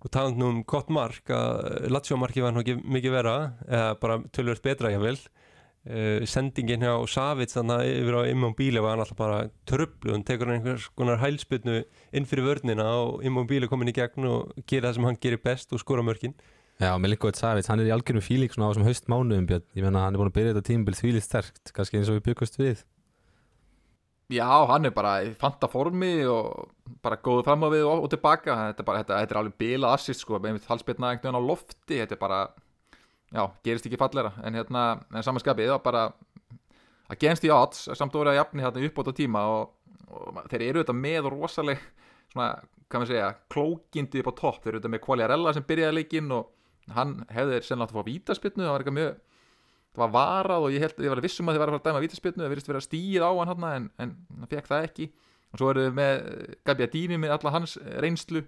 og talað nú um gott mark að Lazio marki var nú ekki mikið vera eða bara tölvöld betra jável uh, sendingin hjá Savits þannig að yfir á Immobile var hann alltaf bara tröflu, hann tekur hann einhvers konar hælspilnu inn fyrir vörnina og Immobile komin í gegn og gera það sem hann gerir best og skora mörkin. Já, Milinkovic Savic, hann er í algjörum fílík svona á þessum haustmánuðum ég menna hann er búin að byrja þetta tímabil þvílið sterkt, kannski eins og við byggust við Já, hann er bara í fanta formi og bara góðu fram á við og, og tilbaka. Þetta er, bara, þetta, þetta er alveg bilað assist sko. Með halsbyrna einhvern veginn á lofti þetta er bara, já, gerist ekki fallera en hérna, en samanskapið það bara að genst í odds samt orðið að jafni hérna upp á þetta tíma og, og þeir eru þetta með rosaleg svona, hvað maður segja, klókindi upp á topp, þeir eru þetta með Quagliarella sem byrjaði leikinn og hann hefði sennilega átt að fá vítaspyrnu, það var eitthvað mjög það var varað og ég held ég var vissum að þið var að fara að dæma vítaspyrnu það virðist vera stíð á hann en, en hann fekk það ekki. Og svo eru við með Gabbiadini með alla hans reynslu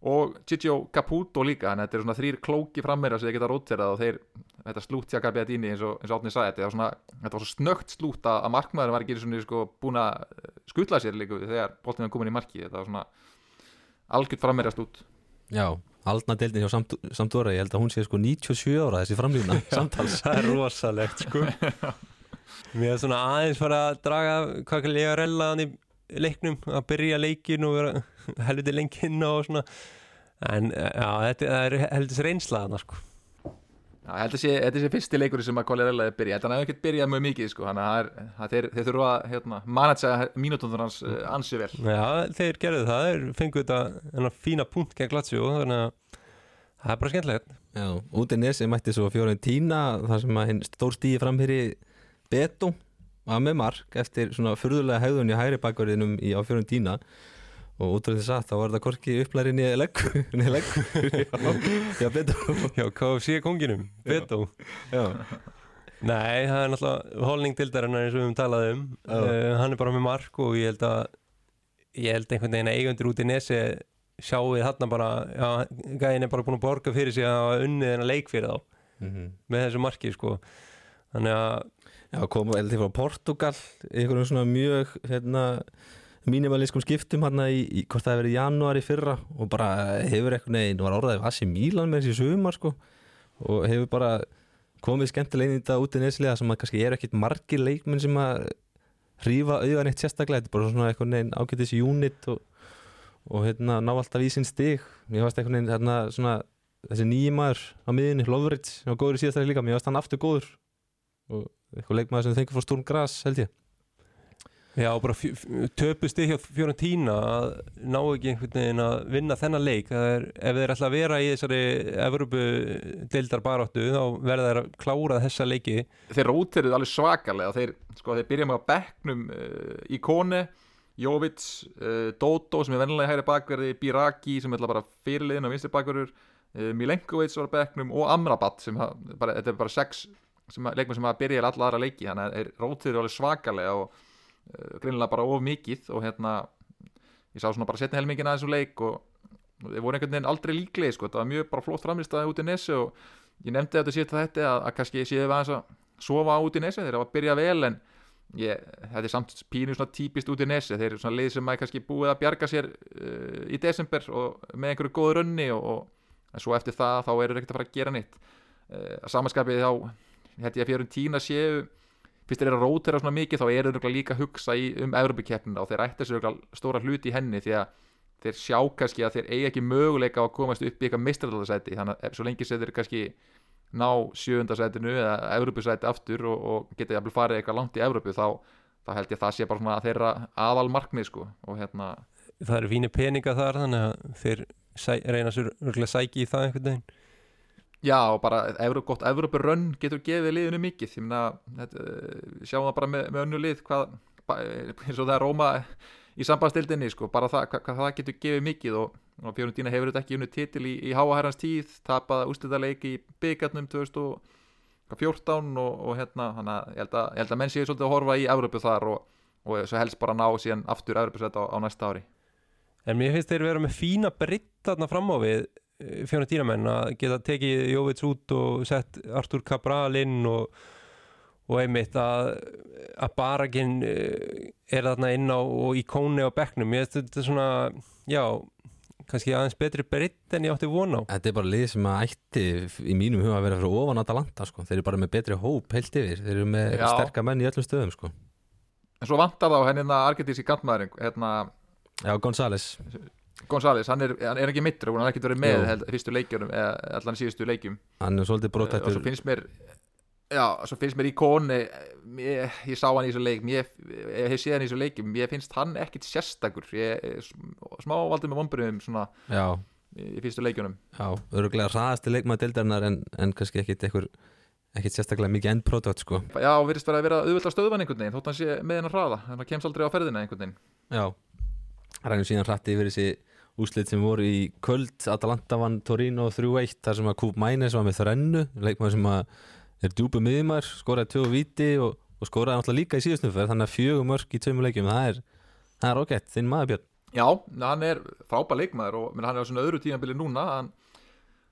og Ciccio Caputo líka en þetta eru svona þrýr klóki frammeira sem þeir geta rótserað og þeir, þetta slútt hjá Gabbiadini eins og, og Átni sagði, þetta var, svona, þetta var svo snögt slútt að, að markmaður var ekki svona sko, búin að skutla sér líka þegar boltin var komin í marki þetta var svona algjört frammeira slútt Já, Aldna deildin hjá Samt, Sampdóra, ég held að hún sé sko 97 ára þessi framlýna <laughs> samtals. Það er rosalegt sko. <laughs> Mér er svona aðeins fara að draga hvað kann ég að rella hann í leiknum að byrja leikin og vera <laughs> helviti lengi inn og svona. En já, þetta er heldur reynslaðana sko Að sé, þetta er sé fyrsti leikur sem að Quagliarella er byrja, þetta er ekkert byrjað mjög mikið sko, þannig að það er, það þeir, þeir þurfa að hérna, manatsa mínútondur hans uh, ansi vel. Já, þeir gerðu það, þeir fengu þetta enna fína punkt gegn Lazio þannig að það er bara skemmtilegt. Já, út í nesi mætti svo fjórin tína þar sem að hinn stór stíði fram hér í Beto var með mark eftir svona furðulega hegðun í hægri bakverðinum í, á fjórin tína og út af þess að þá var það korki upplærin í leggur <laughs> í leggur já, Beto Já, KFC konginum, Beto já, Nei, það er náttúrulega holning dildarinnar eins og við höfum talað um. Uh, hann er bara með mark og ég held að ég held einhvern veginn að eigundur út í nesi sjáum við þarna bara já, gæðin er bara búin að borga fyrir sig að unnið en að leik fyrir þá. Mhm. með þessu marki sko. Þannig að Já, komu eldi frá Portugal í einhverjum svona mjög hérna, mínimalískum skiptum hérna í, í hvort það hefur verið í fyrra og bara hefur eitthvað neginn, var orðaðið Asi Milan með þessi sumar sko. Og hefur bara komið skemmtilegin í þetta út í nesliða sem að kannski eru ekkit margir leikmenn sem að hrífa auðan eitt sérstaklega, þetta er bara svona eitthvað neginn ágætis unit og, og hérna ná alltaf í sinn stig. Mér varst eitthvað neginn hérna svona þessi nýji maður á miðinni, Lovrits sem var góður í síðastæði líka, mér varst hann aftur góður. Og eitthvað leikmaður sem þengur frá Sturm Gras held ég Já, bara fjö- fjö- töpust þið hjá Fiorentina að ná ekki einhvern veginn að vinna þennan leik. Er, ef þeir ætla að vera í þessari Evrópu deildar baráttu þá verða þeir að klára þessa leiki. Þeir rótiruð alveg svakalega. Þeir, sko, þeir byrja með að bekknum uh, Ikone, Jovic uh, Dodo sem er vennilega hægri bakverði Biraki sem er bara fyrirliðin og vinstri bakverður uh, Milenkovic var á bekknum og Amrabat sem bara, þetta er bara sex að- leikmenn sem að byrja í alla aðra leiki þannig að þeir rótiruð alveg svakalega og greinilega bara of mikið og hérna ég sá svona bara setni helmingin að þessum leik og þeir voru einhvern veginn aldrei líklegir sko, þetta var mjög bara flott framlýstaði út í nesi og ég nefndi þetta síðan þetta að, að kannski séu við aðeins að sofa út í nesi þeir hafa að byrja vel en ég, þetta er samt pínu svona típist út í nesi þeir eru svona lið sem maður kannski búið að bjarga sér uh, í desember og með einhverju góðu runni og, og en svo eftir það þá eru þeir ekkert að fara að gera nýtt uh, að samanskapið þá hætti ég fyrir tína séu fyrst þeir eru að rótera svona mikið þá eru þeir líka að hugsa í, um Evropakeppnina og þeir ætti þessu stóra hluti í henni því að þeir sjá kannski að þeir eigi ekki möguleika að komast upp í eitthvað mistralarsæti þannig að svo lengi sem þeir kannski ná sjöundasætinu eða Evropasæti aftur og, og geta jafnvel farið eitthvað langt í Evropu þá, þá held ég að það sé bara svona þeirra aðal markmið sko og hérna það eru fínir peninga þar þannig að þeir sæ, reyna sér örgulega sæki í það einhvern veginn Já, bara Evru, gott Evroparönn getur gefið liðinu mikið. Meina, þetta, eh, sjáum það bara með, með önnu lið hvað, ba- eins og það er Róma í sambandstildinni, sko, bara það hvað, hvað það getur gefið mikið. Og, og Fjónundína hefur þetta ekki unni titil í, í háaherrans tíð tapað úrslitaleiki í byggarnum 2014 og, og hérna, að ég held að, að menn séu svolítið að horfa í Evrópu þar og, og svo helst bara ná síðan aftur Evrópusætt á, á næsta ári. En mér finnst þeir vera með fína britt þarna fram á við fjóna dýramenn að geta tekið Jóvits út og sett Artur Cabral inn og, og einmitt að, að Baraginn eh, er þarna inn á og í kóni á bekknum. Mér finnst þetta svona, já, kannski aðeins betri britt en ég átti von á. Þetta er bara lið sem að ætti í mínum huga að vera fyrir ofan Atalanta sko. þeir eru bara með betri hóp heilt yfir þeir eru með Já. sterka menn í öllum stöðum sko. En svo vantar þá henni hérna argentíski kantmaðurinn hérna Já, González González, hann er, hann er ekki mittur hann har ekki verið með held, fyrstu leikjunum eða allan síðustu leikjum. Hann er svolítið og svo brótættur finnst mér já, svo finnst mér í koni ég, ég sá hann í þessu leik ég, ég hef séð hann í þessu leikum ég finnst hann ekkit sérstakur. Ég er sm- smá valdur með vonbyrjum svona Já, í fyrstu leikjunum. Já, öruglega ræðasti leikmaður deildarinnar en, en kannski ekkit eitthvað ekkit sérstaklega mikið endprodukt sko. já, virðist vera að vera auðvitað stöðvan einhvern veginn þótt hann sé með hennar hraða, hann kemst aldrei á ferðina einhvern veginn. Já, rænum síðan hrætti yfir þessi úslit sem voru í kvöld Atalanta vann Torino 3-1 þar sem að Kúp Mænes var með þrennu leikmaður sem að er djúpu miðjumar skoraði tvö viti og, og skoraði náttúrulega líka í síðustumferð þannig að fjögur mörg í tveimur leikjum það er, það er okett, þinn maður Björn. Já, hann er frábær leikmaður og menn, hann er á svona öðru tíðanbili núna hann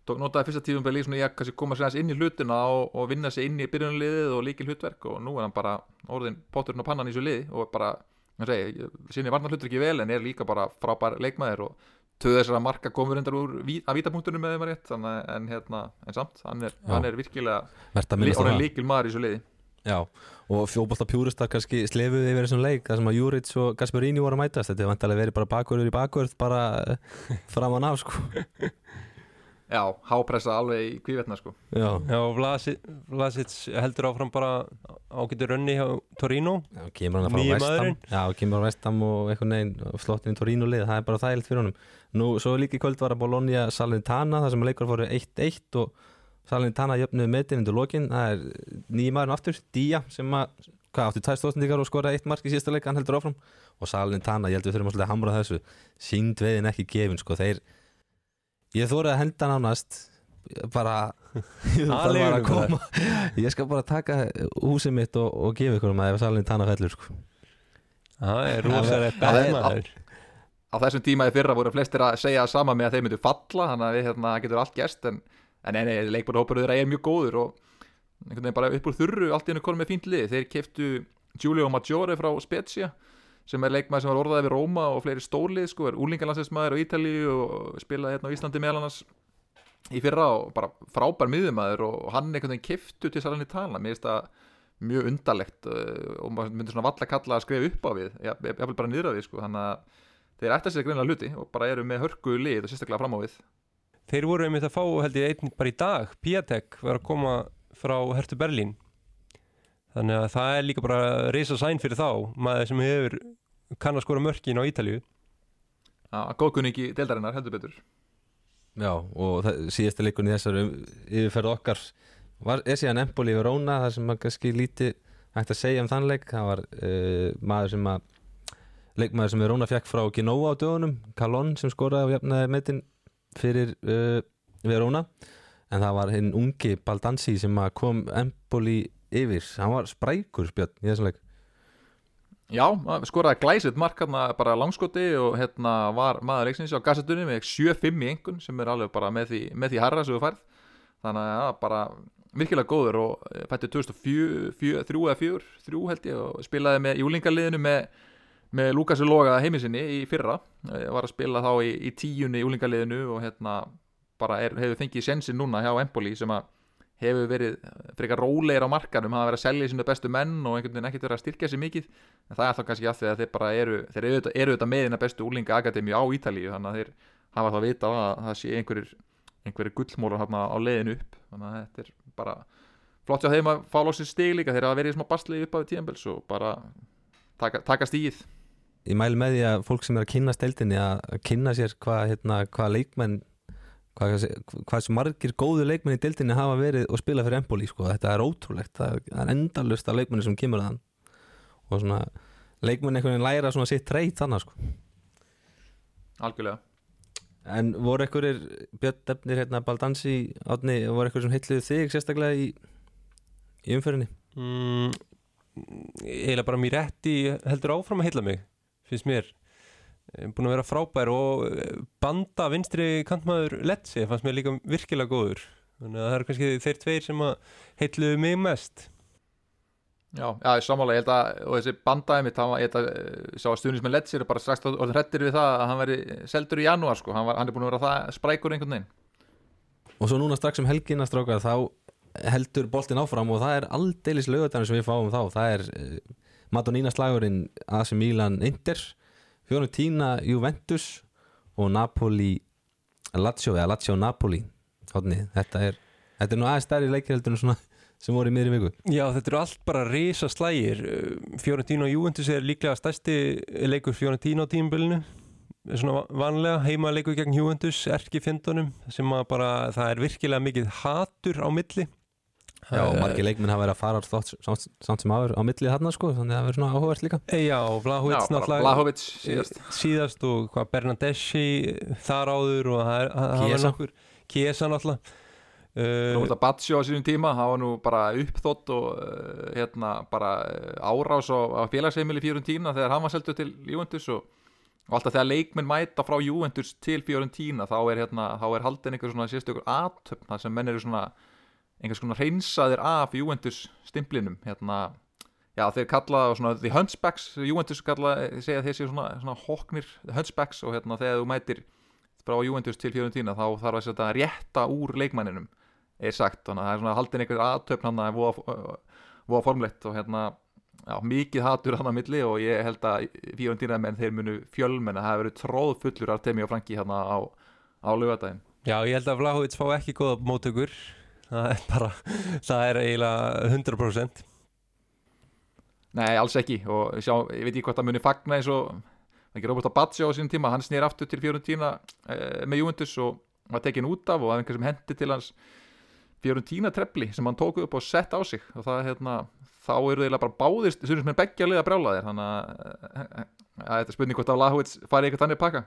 tók notaði fyrsta tíðanbili svona í að koma sér aðeins inn í hlutina og, og vinna sig inn í byrjunarliðið og líkil hlutverk og nú er hann bara orðin potturinn á pannan í þessu liði og bara, hann segi, sinni varnar hlutur ekki vel en er líka bara frábær leikmaður og töðu þessara marka komur undar úr að vítapunktunum með þeim að rétt að- en, hérna, en samt, hann er, hann er virkilega að líkil maður í þessu liði. Já, og fjóbolta pjúristar kannski slefuði yfir þessum leik þar sem að Júrits og Gasperini voru að mætast. Þetta er vantilega verið bara bakvörður í bakvörð bara eh, framan af sko <laughs> Já, hápressa alveg í kvívetna sko. Já, Já, Vlasic, heldur áfram bara ágættur rönni hjá Torino. Já, kemur hann að fara á Vestam. Já, kemur á Vestam og einhvern veginn slottin í Torino lið, það er bara þægilt fyrir honum. Nú, svo líka í kvöld var að Bologna Salernitana, þar sem leikur fóru 1-1 og Salernitana jöfnuði metin undir lokin, það er nýji maðurinn aftur Día, sem að, hvað átti tvær stóðsendingar og skoraði eitt mark í síðasta leik, hann heldur áfram. Og Salernitana, ég held við þurfum að hamra þessu. Sínd veiðin ekki gefin, sko, þeir ég þórið að henda nánast bara <laughs> bara að koma. Ég skal bara taka húsið mitt og, og gefa ykkur um að ef Salernitana fellur, sko. Það er rosalegt Það er- bæðmaður. á þessum tíma í fyrra voru flestir að segja það sama með að þeir myndu falla þannig að við, hérna, það getur allt gerst en, en nei, nei, leikbúrhópur þeirra er mjög góður og einhvern veginn bara upp úr þurru allt í hennu konum með fínt lið. Þeir keftu Giulio Maggiore frá Spezia sem er leikmaður sem var orðaði við Róma og fleiri stórlið sko, er úlingalandsleismaður á Ítalíu og spilaði hérna á Íslandi meðal annars í fyrra og bara frábær miðumæður og hann einhvern veginn kiftu til Salani tala mér finnst það mjög undarlegt uh, og maður myndir svona valla kalla að skrifa upp á við ég, vil bara á við sko þannig að þeir ætta sér greinlega hluti og bara eru með hörku lið og sérstaklega fram á við. Þeir voru einmitt að fá held ég einn bara í dag. Piatek var að koma frá Hertu Berlín þannig að það er líka bara reysa sæn fyrir þá maður sem hefur kann að skora mörkin á Ítalíu. Að góðkunningi deildarinnar heldur betur. Já, og það, síðasta í þessar yfirferð okkar var, er síðan Empoli við Róna það sem maður kannski líti hægt að segja um þann leik. Það var uh, maður sem að leikmaður sem við Róna fekk frá Genoa á dögunum Kalon sem skoraði á jafnaði metin fyrir uh, við Róna en það var hinn ungi Baldansi sem að kom Empoli yfir. Hann var sprækur spjörn í þessum leik. Já, skoraði glæsitt mark hérna bara langskoti og hérna var maður leiksins á gassetunni með 7-5 í engun sem er alveg bara með því, með því harra sem við færð. Þannig að ja, bara virkilega góður og fætti 2003 eða 4, 3 held ég og spilaði með júlingarliðinu með, með Lukasi Loga heiminsinni í fyrra. Ég var að spila þá í, í tíunni júlingarliðinu og hérna bara er, hefur fengið sensin núna hjá Empoli sem að hefur verið frekar rólegir á markanum hafa verið að selja sínu bestu menn og einhvern veginn ekkert verið að styrkja sér mikið. En það er þá kannski að því að þeir bara eru þeir eru auðvitað, eru auðvitað með hérna bestu úlinga akademi á Ítalíu þannig að þeir hafa þá vita að það sé einhverjir einhverjir gullmólar hérna á leiðinu upp. Þannig að þetta er bara flott hjá þeim að fá lóksins stig líka. Þeir hafa verið í smá basli upp á því tíðanbels og bara taka, taka stíð Ég mælu með því að fólk sem er að kynna steildinni að kynna sér hvað hvað, sem margir góðu leikmenn í deildinni hafa verið og spila fyrir Empoli sko. þetta er ótrúlegt, það er endalust af leikmenni sem kemur að hann og svona leikmenn einhvern veginn læra svona sitt treyt þannig sko. Algjörlega En voru einhverjir Björn Defnir, hérna, Baldansi átni, voru einhverjir sem heitluðu þig sérstaklega í, í umförinni? mm, eiginlega bara mér rétti heldur áfram að heilla mig finnst mér búin að vera frábær og eh, banda vinstri kantmaður Letsi fannst mér líka virkilega góður. Þannig að það eru kannski þeir tveir sem að heitluðu mig mest. Já, já, samála, ég held að og þessi bandaði mitt, hann var, ég held að eh, sá að stuðnis með Letsi eru bara strax orðin hrettir við það að hann veri seldur í janúar sko, hann, var, hann er búin að vera það sprækur einhvern veginn. Og svo núna strax um helgina strákar þá heldur boltin áfram og það er aldeilis lögutarinn sem við fáum þá. Það er uh, Madonina slagurinn AC Milan Inter Fiorentina Juventus og Napoli Lazio eða Lazio Napoli. Hodni, þetta er þetta er nú aðeins stærri leikir heldur en svona <laughs> sem voru í miðri viku. Já, þetta eru allt bara risa slægir Fiorentina og Juventus er líklega stærsti leikur Fiorentina á tímbilinu svona vanlega, heima leikur gegn Juventus erki fjendunum sem að bara það er virkilega mikið hatur á milli Já, og Eh, margir leikminn hafa verið að fara þátt, samt, samt sem áður á millið þarna sko þannig að það verður svona áhugavert líka. Eh, Já, Vlahovic náttúrulega síðast. síðast og hvað Bernadeschi þar áður og það er nokkur Kiesa náttúrulega. Uh, Roberta Baggio á sínum tíma, það var nú bara uppþótt og uh, hérna bara árás á, á félagsheimili Fiorentína þegar hann var seldur til Juventus og, og alltaf þegar leikmenn mæta frá Juventus til Fiorentína þá er, hérna, þá er haldin einhver svona sérstökur aðtöfn þar sem menn eru svona einhvers konar hreinsaðir af Juventus stimplinum hérna Já, þeir kalla svona The Hunchbacks Juventus kalla, segja þeir séu svona, svona hóknir Hunchbacks og hérna þegar þú mætir frá Juventus til Fiorentina þá þarf að setja rétta úr leikmanninum er sagt, þannig að það er svona haldin einhver aðtöfn hann að voða, formlegt og hérna, já, mikið hatur hann að milli og ég held að Fiorentina menn þeir munu fjölmenn að það hefur verið tróð fullur Artemi og Franki hérna á, á lögadaginn. Já, ég held að Vlahovic fá ekki góða móttökur það er bara, það er eiginlega 100% Nei, alls ekki. Og sjá, ég veit ekki hvort það muni fagna eins og ekki Roberto Baggio á sínum tíma, hann snýr aftur til Fiorentina eh, með Juventus og var tekin út af og það er einhver sem hendi til hans Fiorentina trefli sem hann tóku upp og sett á sig. Og það hérna, þá eru þeirlega bara báðist þurfum með beggja liða brjála þér. Þannig að eh, eh, þetta er spurning hvort að Lahovits fari eitthvað þannig pakka.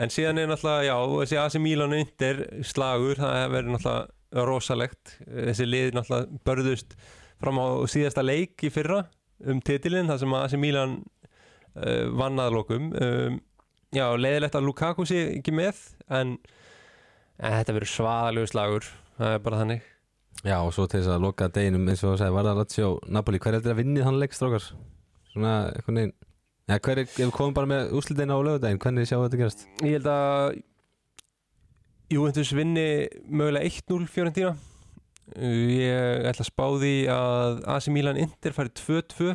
En síðan er náttúrulega, já, þessi AC Milan undir slagur, það verður náttúrulega rosalegt, þessi lið náttúrulega börðust fram á síðasta leik í fyrra um titilinn, það sem AC Milan uh, vann aðlokum um, já, leiðilegt að Lukaku sé ekki með en, en þetta verður svaðalegu slagur það er bara þannig Já, og svo til þess að loka deginum eins og sagði, var það Lazio Napoli, hver heldur að vinnið hann leik strókar? Svona, veginn Já, hver er, ef við komum bara með úslitina á lögudaginn, hvernig sjáu þetta gerast? Ég held að Juventus vinni mögulega 1-0 Fiorentina. Ég ætla að spá því að AC Milan Inter fari 2-2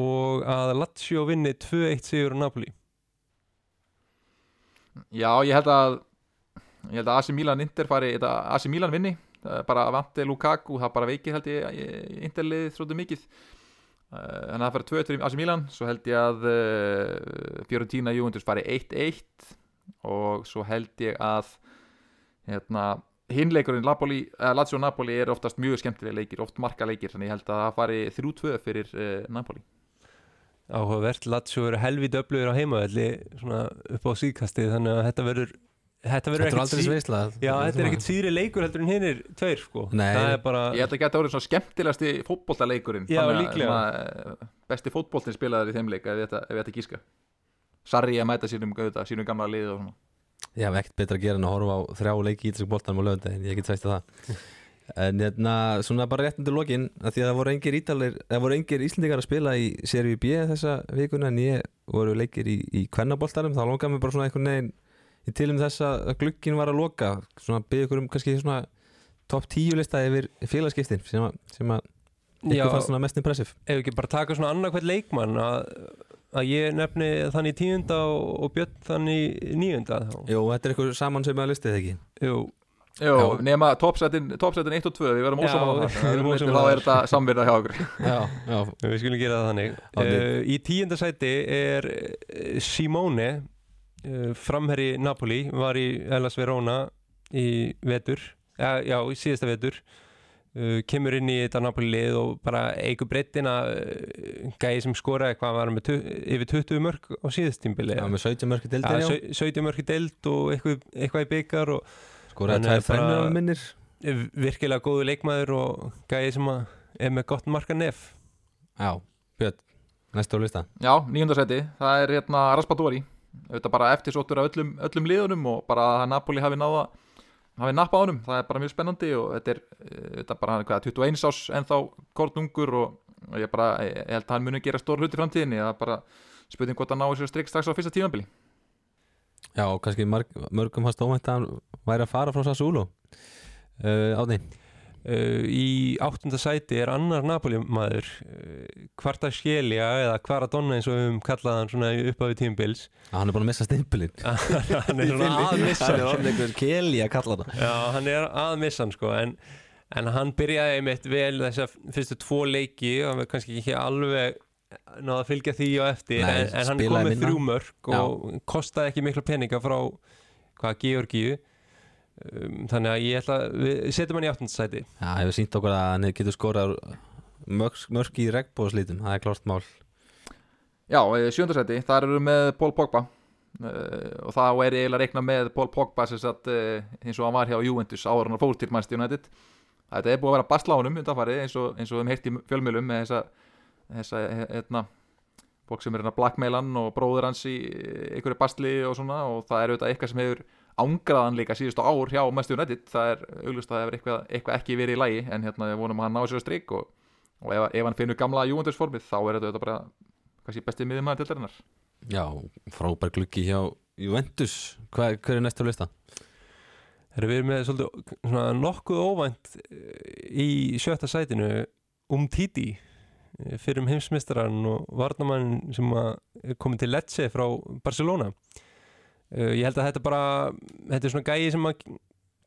og að Lazio vinni 2-1 sigur á Napoli. Já, ég held að ég held að AC Milan Inter fari AC Milan vinni, er bara vandi Lukaku, það bara veikir held ég í- Interlið þróttu mikið. Eh, þannig að það fari 2 til AC Milan svo held ég að uh, Fiorentina Juventus fari 1-1 og svo held ég að hérna hinleikurinn Napoli, uh, Lazio Napoli er oftast mjög skemmtilega leikir, oft marka leikir þannig ég held að það fari 3-2 fyrir uh, Napoli. Áhugavert, Lazio eru helvít öflugur á heimavelli svona upp á síðkastið þannig að þetta verður þetta verður Þetta er ekkert aldrei sí- sveisla Já, þetta er ekkert síðri leikur heldur en hinnir tveir sko. Er bara Ég held að geta orðið svona skemmtilegasti fótboltaleikurinn Já, Þannig að, líklega. eh, Besti fótboltin spilaður í þeim leik ef ég ætta- ef ég ætti að gíska Sarri að mæta sínum, auðvitað, sínum gamla lið og svona. Ég hef ekkert betra að gera en að horfa á þrjá leiki í ítalsku boltanum á lögundaginn, ég get sæst að það. En hérna, svona bara rétt undir lokin að því að það voru engir ítalir það voru engir íslendingar að spila í Serie B þessa vikuna en ég voru leikir í, í kvennaboltanum, þá langaði mig bara svona einhvern veginn í tilum þess að glukkin var að loka. Svona byggja ykkur um kannski svona topp tíu lista yfir félagskiptin sem að, sem að Já, ykkur fannst svona mest impressiv ef ekki bara taka svona annað hvert leikmann að, að ég nefni þannig tíunda og, og Björn þannig níunda þá. Jú, þetta er ykkur saman sem að listið ekki? Jú, Já. nema toppsætin 1 og 2 Við verðum það. erum Þá ósammála er þetta samverða hjá okkur. <laughs> Já, já, við skulum gera það þannig. Uh, Í tíunda sæti er eh, Simone uh, framherri Napoli var í Hellas Verona í vetur já, já, í síðasta vetur uh, kemur inn í þetta Napoli lið og bara eigur breyttina uh, gæði sem skoraði hvað var með yfir 20 mörg á síðastímbili já, með 17 mörki Ja, deildin, já, sau- 17 mörg í deild og eitthvað, eitthvað í byggar og skoraði þrennur bara- af minnir. virkilega góðu leikmaður og gæði sem er með gott marka nef. Já, Björn, næstu á lista. Já, nýjundasæti, það er hérna Raspadori Þetta bara eftirsóttur af öllum, öllum liðunum og bara að Napoli hafi náða hafi nappa á honum, það er bara mjög spennandi og þetta er, eh, þetta er bara hvað, 21 ás ennþá kornungur og og ég bara, ég ég held að hann muni gera stór hluti í framtíðinni, það er bara spurning hvort að ná þessu strik strax á fyrsta tímabili. Já, og kannski mörgum fannst óvænt að hann væri að fara frá Sassuolo. Uh, Átni uh, í áttunda sæti er annar Napoli maður uh, Kvarta Skjelja eða Kvaradonna eins og við höfum kallað hann svona upp á við tímbils Hann er búin að missa stimpilinn. <laughs> Hann er svona að missa Hann er orðin einhver keli að kalla það Já, hann er að missa hann sko en, en hann byrjaði einmitt vel þess að fyrstu tvo leiki og hann var kannski ekki alveg náða að fylgja því á eftir Nei, en, en hann spilaði kom með þrjú mörg og kostaði ekki mikla peninga frá hvað Georgíu um, þannig að ég ætla við setjum hann í áttundasæti Já, hefur sínt okkur að hann getur skorað mörg, mörg í regnbóðslítum Það er klart mál. Já, sjöndasæti, þar eru við með Paul Pogba. Uh, og þá er ég eiginlega að reikna með Paul Pogba sem sagt, uh, eins og hann var hjá Juventus áður en hann fór til Manchester United. Þetta er búið að vera basla á honum undanfarið eins og, eins og við höfum heyrt í fjölmjölum með þessa, þessa hérna, fólk sem er hérna blackmailan og bróður hans í einhverju basli og svona og það er auðvitað eitthvað sem hefur ángraðan líka síðustu ár hjá Manchester United. Það er auglust að það hefur eitthvað, eitthvað ekki verið í lægi en hérna við vonum að hann ná sér að strik og, og ef, ef hann finnur gamla Juventus formið þá er þetta bara kannski bestið miðjumæður til þarinnar Já, frábær gluggi hjá Juventus. Hver, hver er næstu á lista? Þegar við erum með svolítið svona nokkuð óvænt eh, í sjötta sætinu um Titi fyrir um heimsmeistaran og varnamann sem að er komin til Lecce frá Barcelona. uh, ég held að þetta bara þetta er svona gæi sem að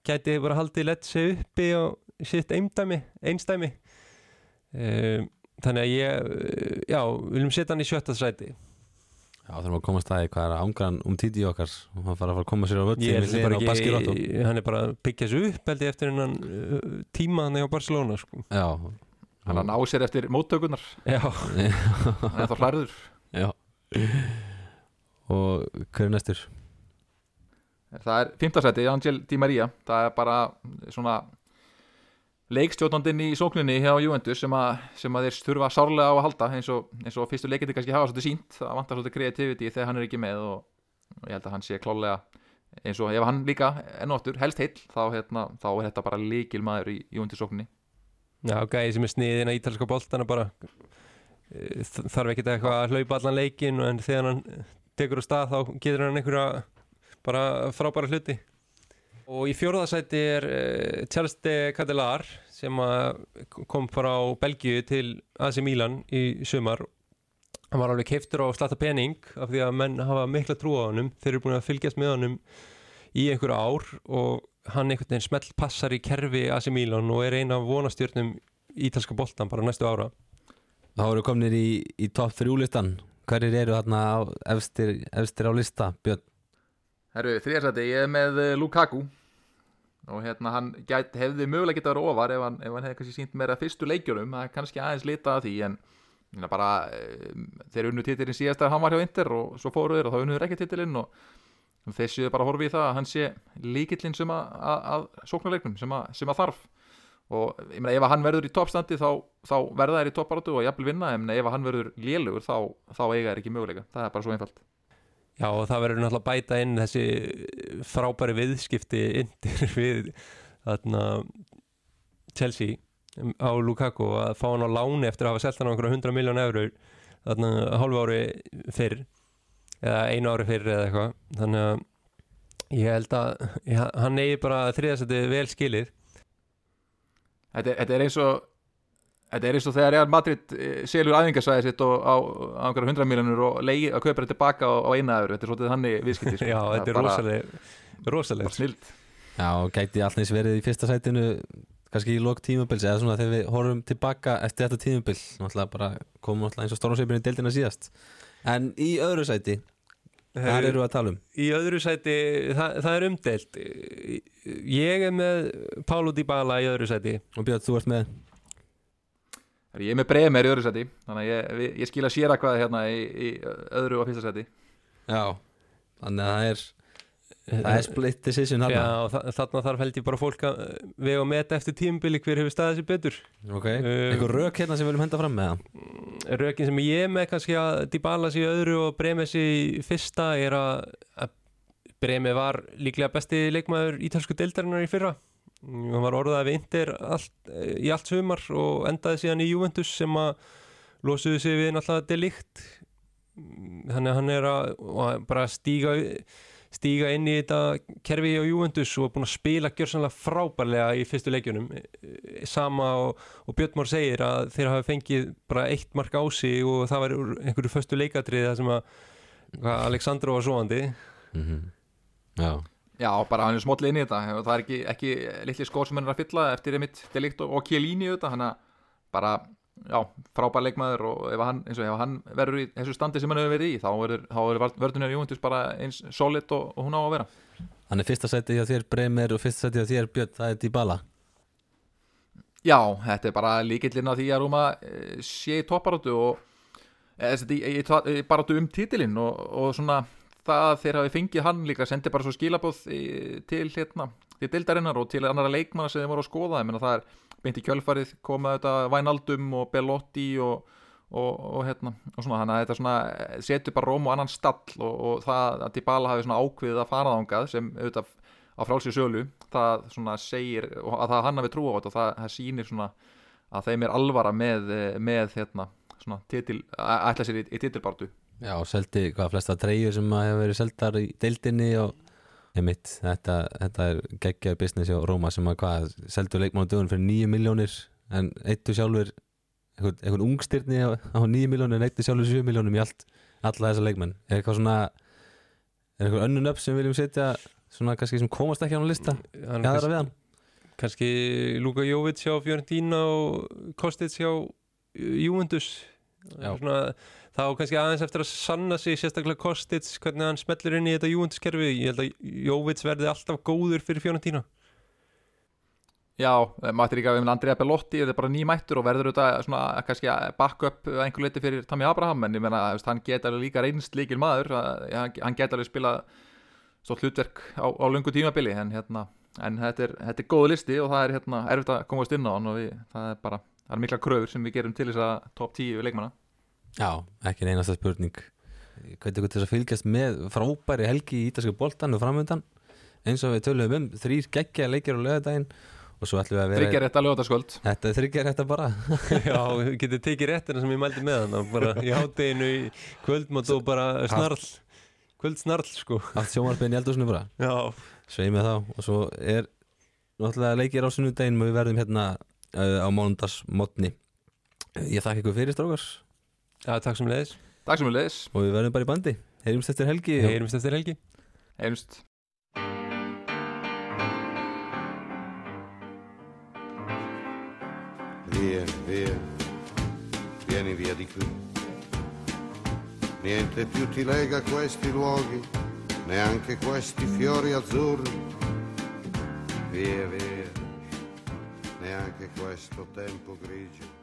gæti bara haldið Lecce uppi og sitt eindæmi, einstæmi uh, þannig að ég uh, já, viljum setja hann í sjötta sæti. Já, þurfum að koma að staði hvað er að ángraðan um títi okkar. Og hann fara að fara að koma sér á völdi hann er bara að byggja sig upp held ég eftir hennan uh, tíma hann á Barcelona sko. Já, hann að ná sér eftir móttökunar já, <laughs> hann er þá hlæður já. Og hver er næstur? Það er fymtasæti, Angel Di Maria. Það er bara svona leikstjótandinn í sókninni hjá Juventus sem að, sem að þeir þurfa sárlega á að halda eins og, eins og fyrstu leikindi kannski hafa svolítið sínt það vantar svolítið kreativity þegar hann er ekki með og, og ég held að hann sé klálega eins og ef hann líka ennóttur helst heill þá, hérna, þá er þetta bara líkil maður í Juventus sókninni. Já, gæði sem er sniðin að ítalska boltana bara þ- þarf ekki eitthvað að hlaupa allan leikin en þegar hann tekur á stað þá getur hann einhverja bara frábæra hluti. Og í fjórðasæti er uh, Charles de Catelar sem kom frá Belgíu til AC Milan í sumar. Hann var alveg keiftur á slatta pening af því að menn hafa mikla trú á honum. Þeir eru búin að fylgjast með honum í einhver ár og hann einhvern veginn smelt passar í kerfi AC Milan og er eina af vonastjörnum ítalska boltan bara næstu ára. Þá eru komnir í, í topp þrjúlistan Hverjir eru þarna efstir, efstir á lista, Björn? Herru, þriðarsæti, ég er með eh, Lukaku. Og hérna hann gæt, hefði mögulega getað verið ofar ef hann, ef hann hefði kannski sínt meira fyrstu leikjunum það er kannski aðeins litað af því en bara, e, þeir unnu titilinn síðast að hann var hjá Inter og svo fóru þeir og þá unnuður ekki titilinn og þeir séu bara að horfa í það að hann sé líkillinn sem að, að, að sóknarleiknum sem að, sem að þarf. Og ég meina ef að hann verður í toppstandi þá, þá verða þær í toppáratu og jafnvel vinna en ef að hann verður lélugur þá, þá eiga þær ekki möguleika, það er bara svo einfalt Já og það verður náttúrulega bæta inn þessi frábæri viðskipti indir <laughs> við þarna, Chelsea á Lukaku. Að fá hann á láni eftir að hafa selt hann á einhverja 100 miljón eurur þarna hálfu ári fyrr eða einu ári fyrr eða eitthvað. Þannig að ég held að ég, hann eigi bara þriðasætti vel skilið. Þetta, þetta er eins og Þetta er eins og þegar Real Madrid eh, selur æfingarsvæði sitt og á, á einhverja 100 miljonur og leigi að kaupa þetta tilbaka á, á eina öðru, þetta er svolítið þannig viðskipti sko. <laughs> Já, þetta er bara- rosaleg rosaleg. bara snild. Já, gæti allt eins verið í fyrsta sætinu kannski í lok tímabils eða svona þegar við horfum tilbaka eftir þetta tímabil náttúrulega bara komum náttúrulega eins og stórnsveipinu í deildina síðast. En í öðru sæti þar eru við að tala um? Í öðru sæti, það, það er umdelt Ég er með Paulo Dybala í öðru sæti. Og Björn, þú ert með Ég er með Bremer í öðru seti þannig að ég, við- ég skila sér að hvað hérna í, í öðru og fyrsta seti Já, þannig að það er það er split decision Já, þarna og þa þarna þarf held ég bara fólk að eh, vega og meta eftir tímubili hver hefur staðið sér betur. Ok, Um, einhver rök hérna sem við viljum henda fram með það? Rökin sem ég er með kannski að Dybala sé í öðru og Bremes í fyrsta er að, að Breme var líklega besti leikmaður ítalsku deildarinnar í fyrra. Mm, hann var orðað við Inter allt, eh, í allt sumar og endaði síðan í Juventus sem að losuðu sig við náttúrulega delikt. Þannig að hann er að bara stíga stíga inn í þetta kerfi á Juventus og búin að spila gjörsanlega frábærlega í fyrstu leikjunum. Sama og, og Björn Már segir að þeir hafi fengið bara eitt mark á sig og það var einhverju föstu leikatrið það sem að Alexandro var svoandi mm Já, Já, bara hann er smótli inn í þetta. Og það er ekki, ekki litli skór sem hann er að fylla eftir einmitt delikt og, og Chiellini auðvitað. Hann að bara, já, frábær leikmaður og ef hann, eins og ef hann verður í þessu standi sem hann hefur verið í, þá verður, í Júventus bara eins solid og, og hún á að vera. Þannig fyrsta sæti hjá þér Bremer og fyrsta sæti hjá þér Björn, það er Dybala. Já, þetta er bara líkillinn að því að Rúma eh, sé í topparáttu og eða, í, í, í, í baráttu um titilinn og, og svona það að þeir hafi fengið hann líka sendi bara svo skilabóð í, til hérna, til dildarinnar og til annara leikmanna sem þeir voru að skoða, ég meina það er beint í kjölfarið komað þetta Vainaldum og Bellotti og, og, og hérna, og svona, þannig að þetta svona eh, setur bara Róm og annan stall og, og það að Dybala hafi svona ákveðið að fara þangað sem auðvitað á frálsið sölu það svona segir að það hann hafi trú á þetta og það, það sýnir svona að þeim er alvara með, eh, með hérna, svona titil, ætla sér í, í titilbartu Já, og seldi hvað flesta treyjur sem að hefur verið seldar í deildinni og einmitt, þetta, þetta er geggjaður business hjá Róma sem að hvað, seldu leikmánu dögun fyrir 9 miljónir en eittu sjálfur einhvern, einhvern ungstyrni á, á 9 miljónir en eittu sjálfur 7 miljónum í allt alla þessa leikmenn, er eitthvað svona er eitthvað önnun upp sem við viljum setja svona kannski sem komast ekki á hann lista? Hann Já, það er kannski, við hann? kannski Luka Jovic hjá Fiorentina og Kostic hjá Juventus. Já. svona, þá kannski aðeins eftir að sanna sig sérstaklega Kostic, hvernig hann smellir inn í þetta Juventus kerfi, ég held að Jovic verði alltaf góður fyrir Fiorentina. Já, eh, mætti líka við Andrea Bellotti þetta er bara nýmættur og verður þetta svona kannski backup að einhver leiti fyrir Tammy Abraham en ég veist, hann geta líka reynst líkil maður, að- hann, hann geta alveg spila stótt hlutverk á, á lungu tímabili en hérna, en þetta er, þetta er góð listi og það er hérna erfitt að komast inn á hann og við, það er bara það er mikla kröfur sem við gerum til þess að top 10 leikmanna Já, ekki neynast spurning. Hvernig til þess að fylgjast með frábæri helgi í ítalska boltan og framöndan eins og við töluðum um, þrýr geggja leikir á lögadaginn og svo ætlum við að vera Tryggja rétt að lögataskvöld Þetta er þryggjar þetta bara. <laughs> Já, við getum tekið réttina sem ég mældi með hann bara í hátteginu í kvöldmátt og bara snarl kvöldsnarl sko. Allt sjómarbein í eldhúsinu bara. Já, sveið með þá. Og svo er náttúrulega leikir á sunnudaginn og við verðum hérna uh, á mánundas mótni Ég þakka ykkur fyrir strákars Já takk sem leiðis Takk sem við leiðis, og við verðum bara í bandi. Heyrjumst eftir helgi. Heyrumst eftir helgi. Einust Vieni, vieni, vieni via di qui. Niente più ti lega questi luoghi, neanche questi fiori azzurri. Via, via, neanche questo tempo grigio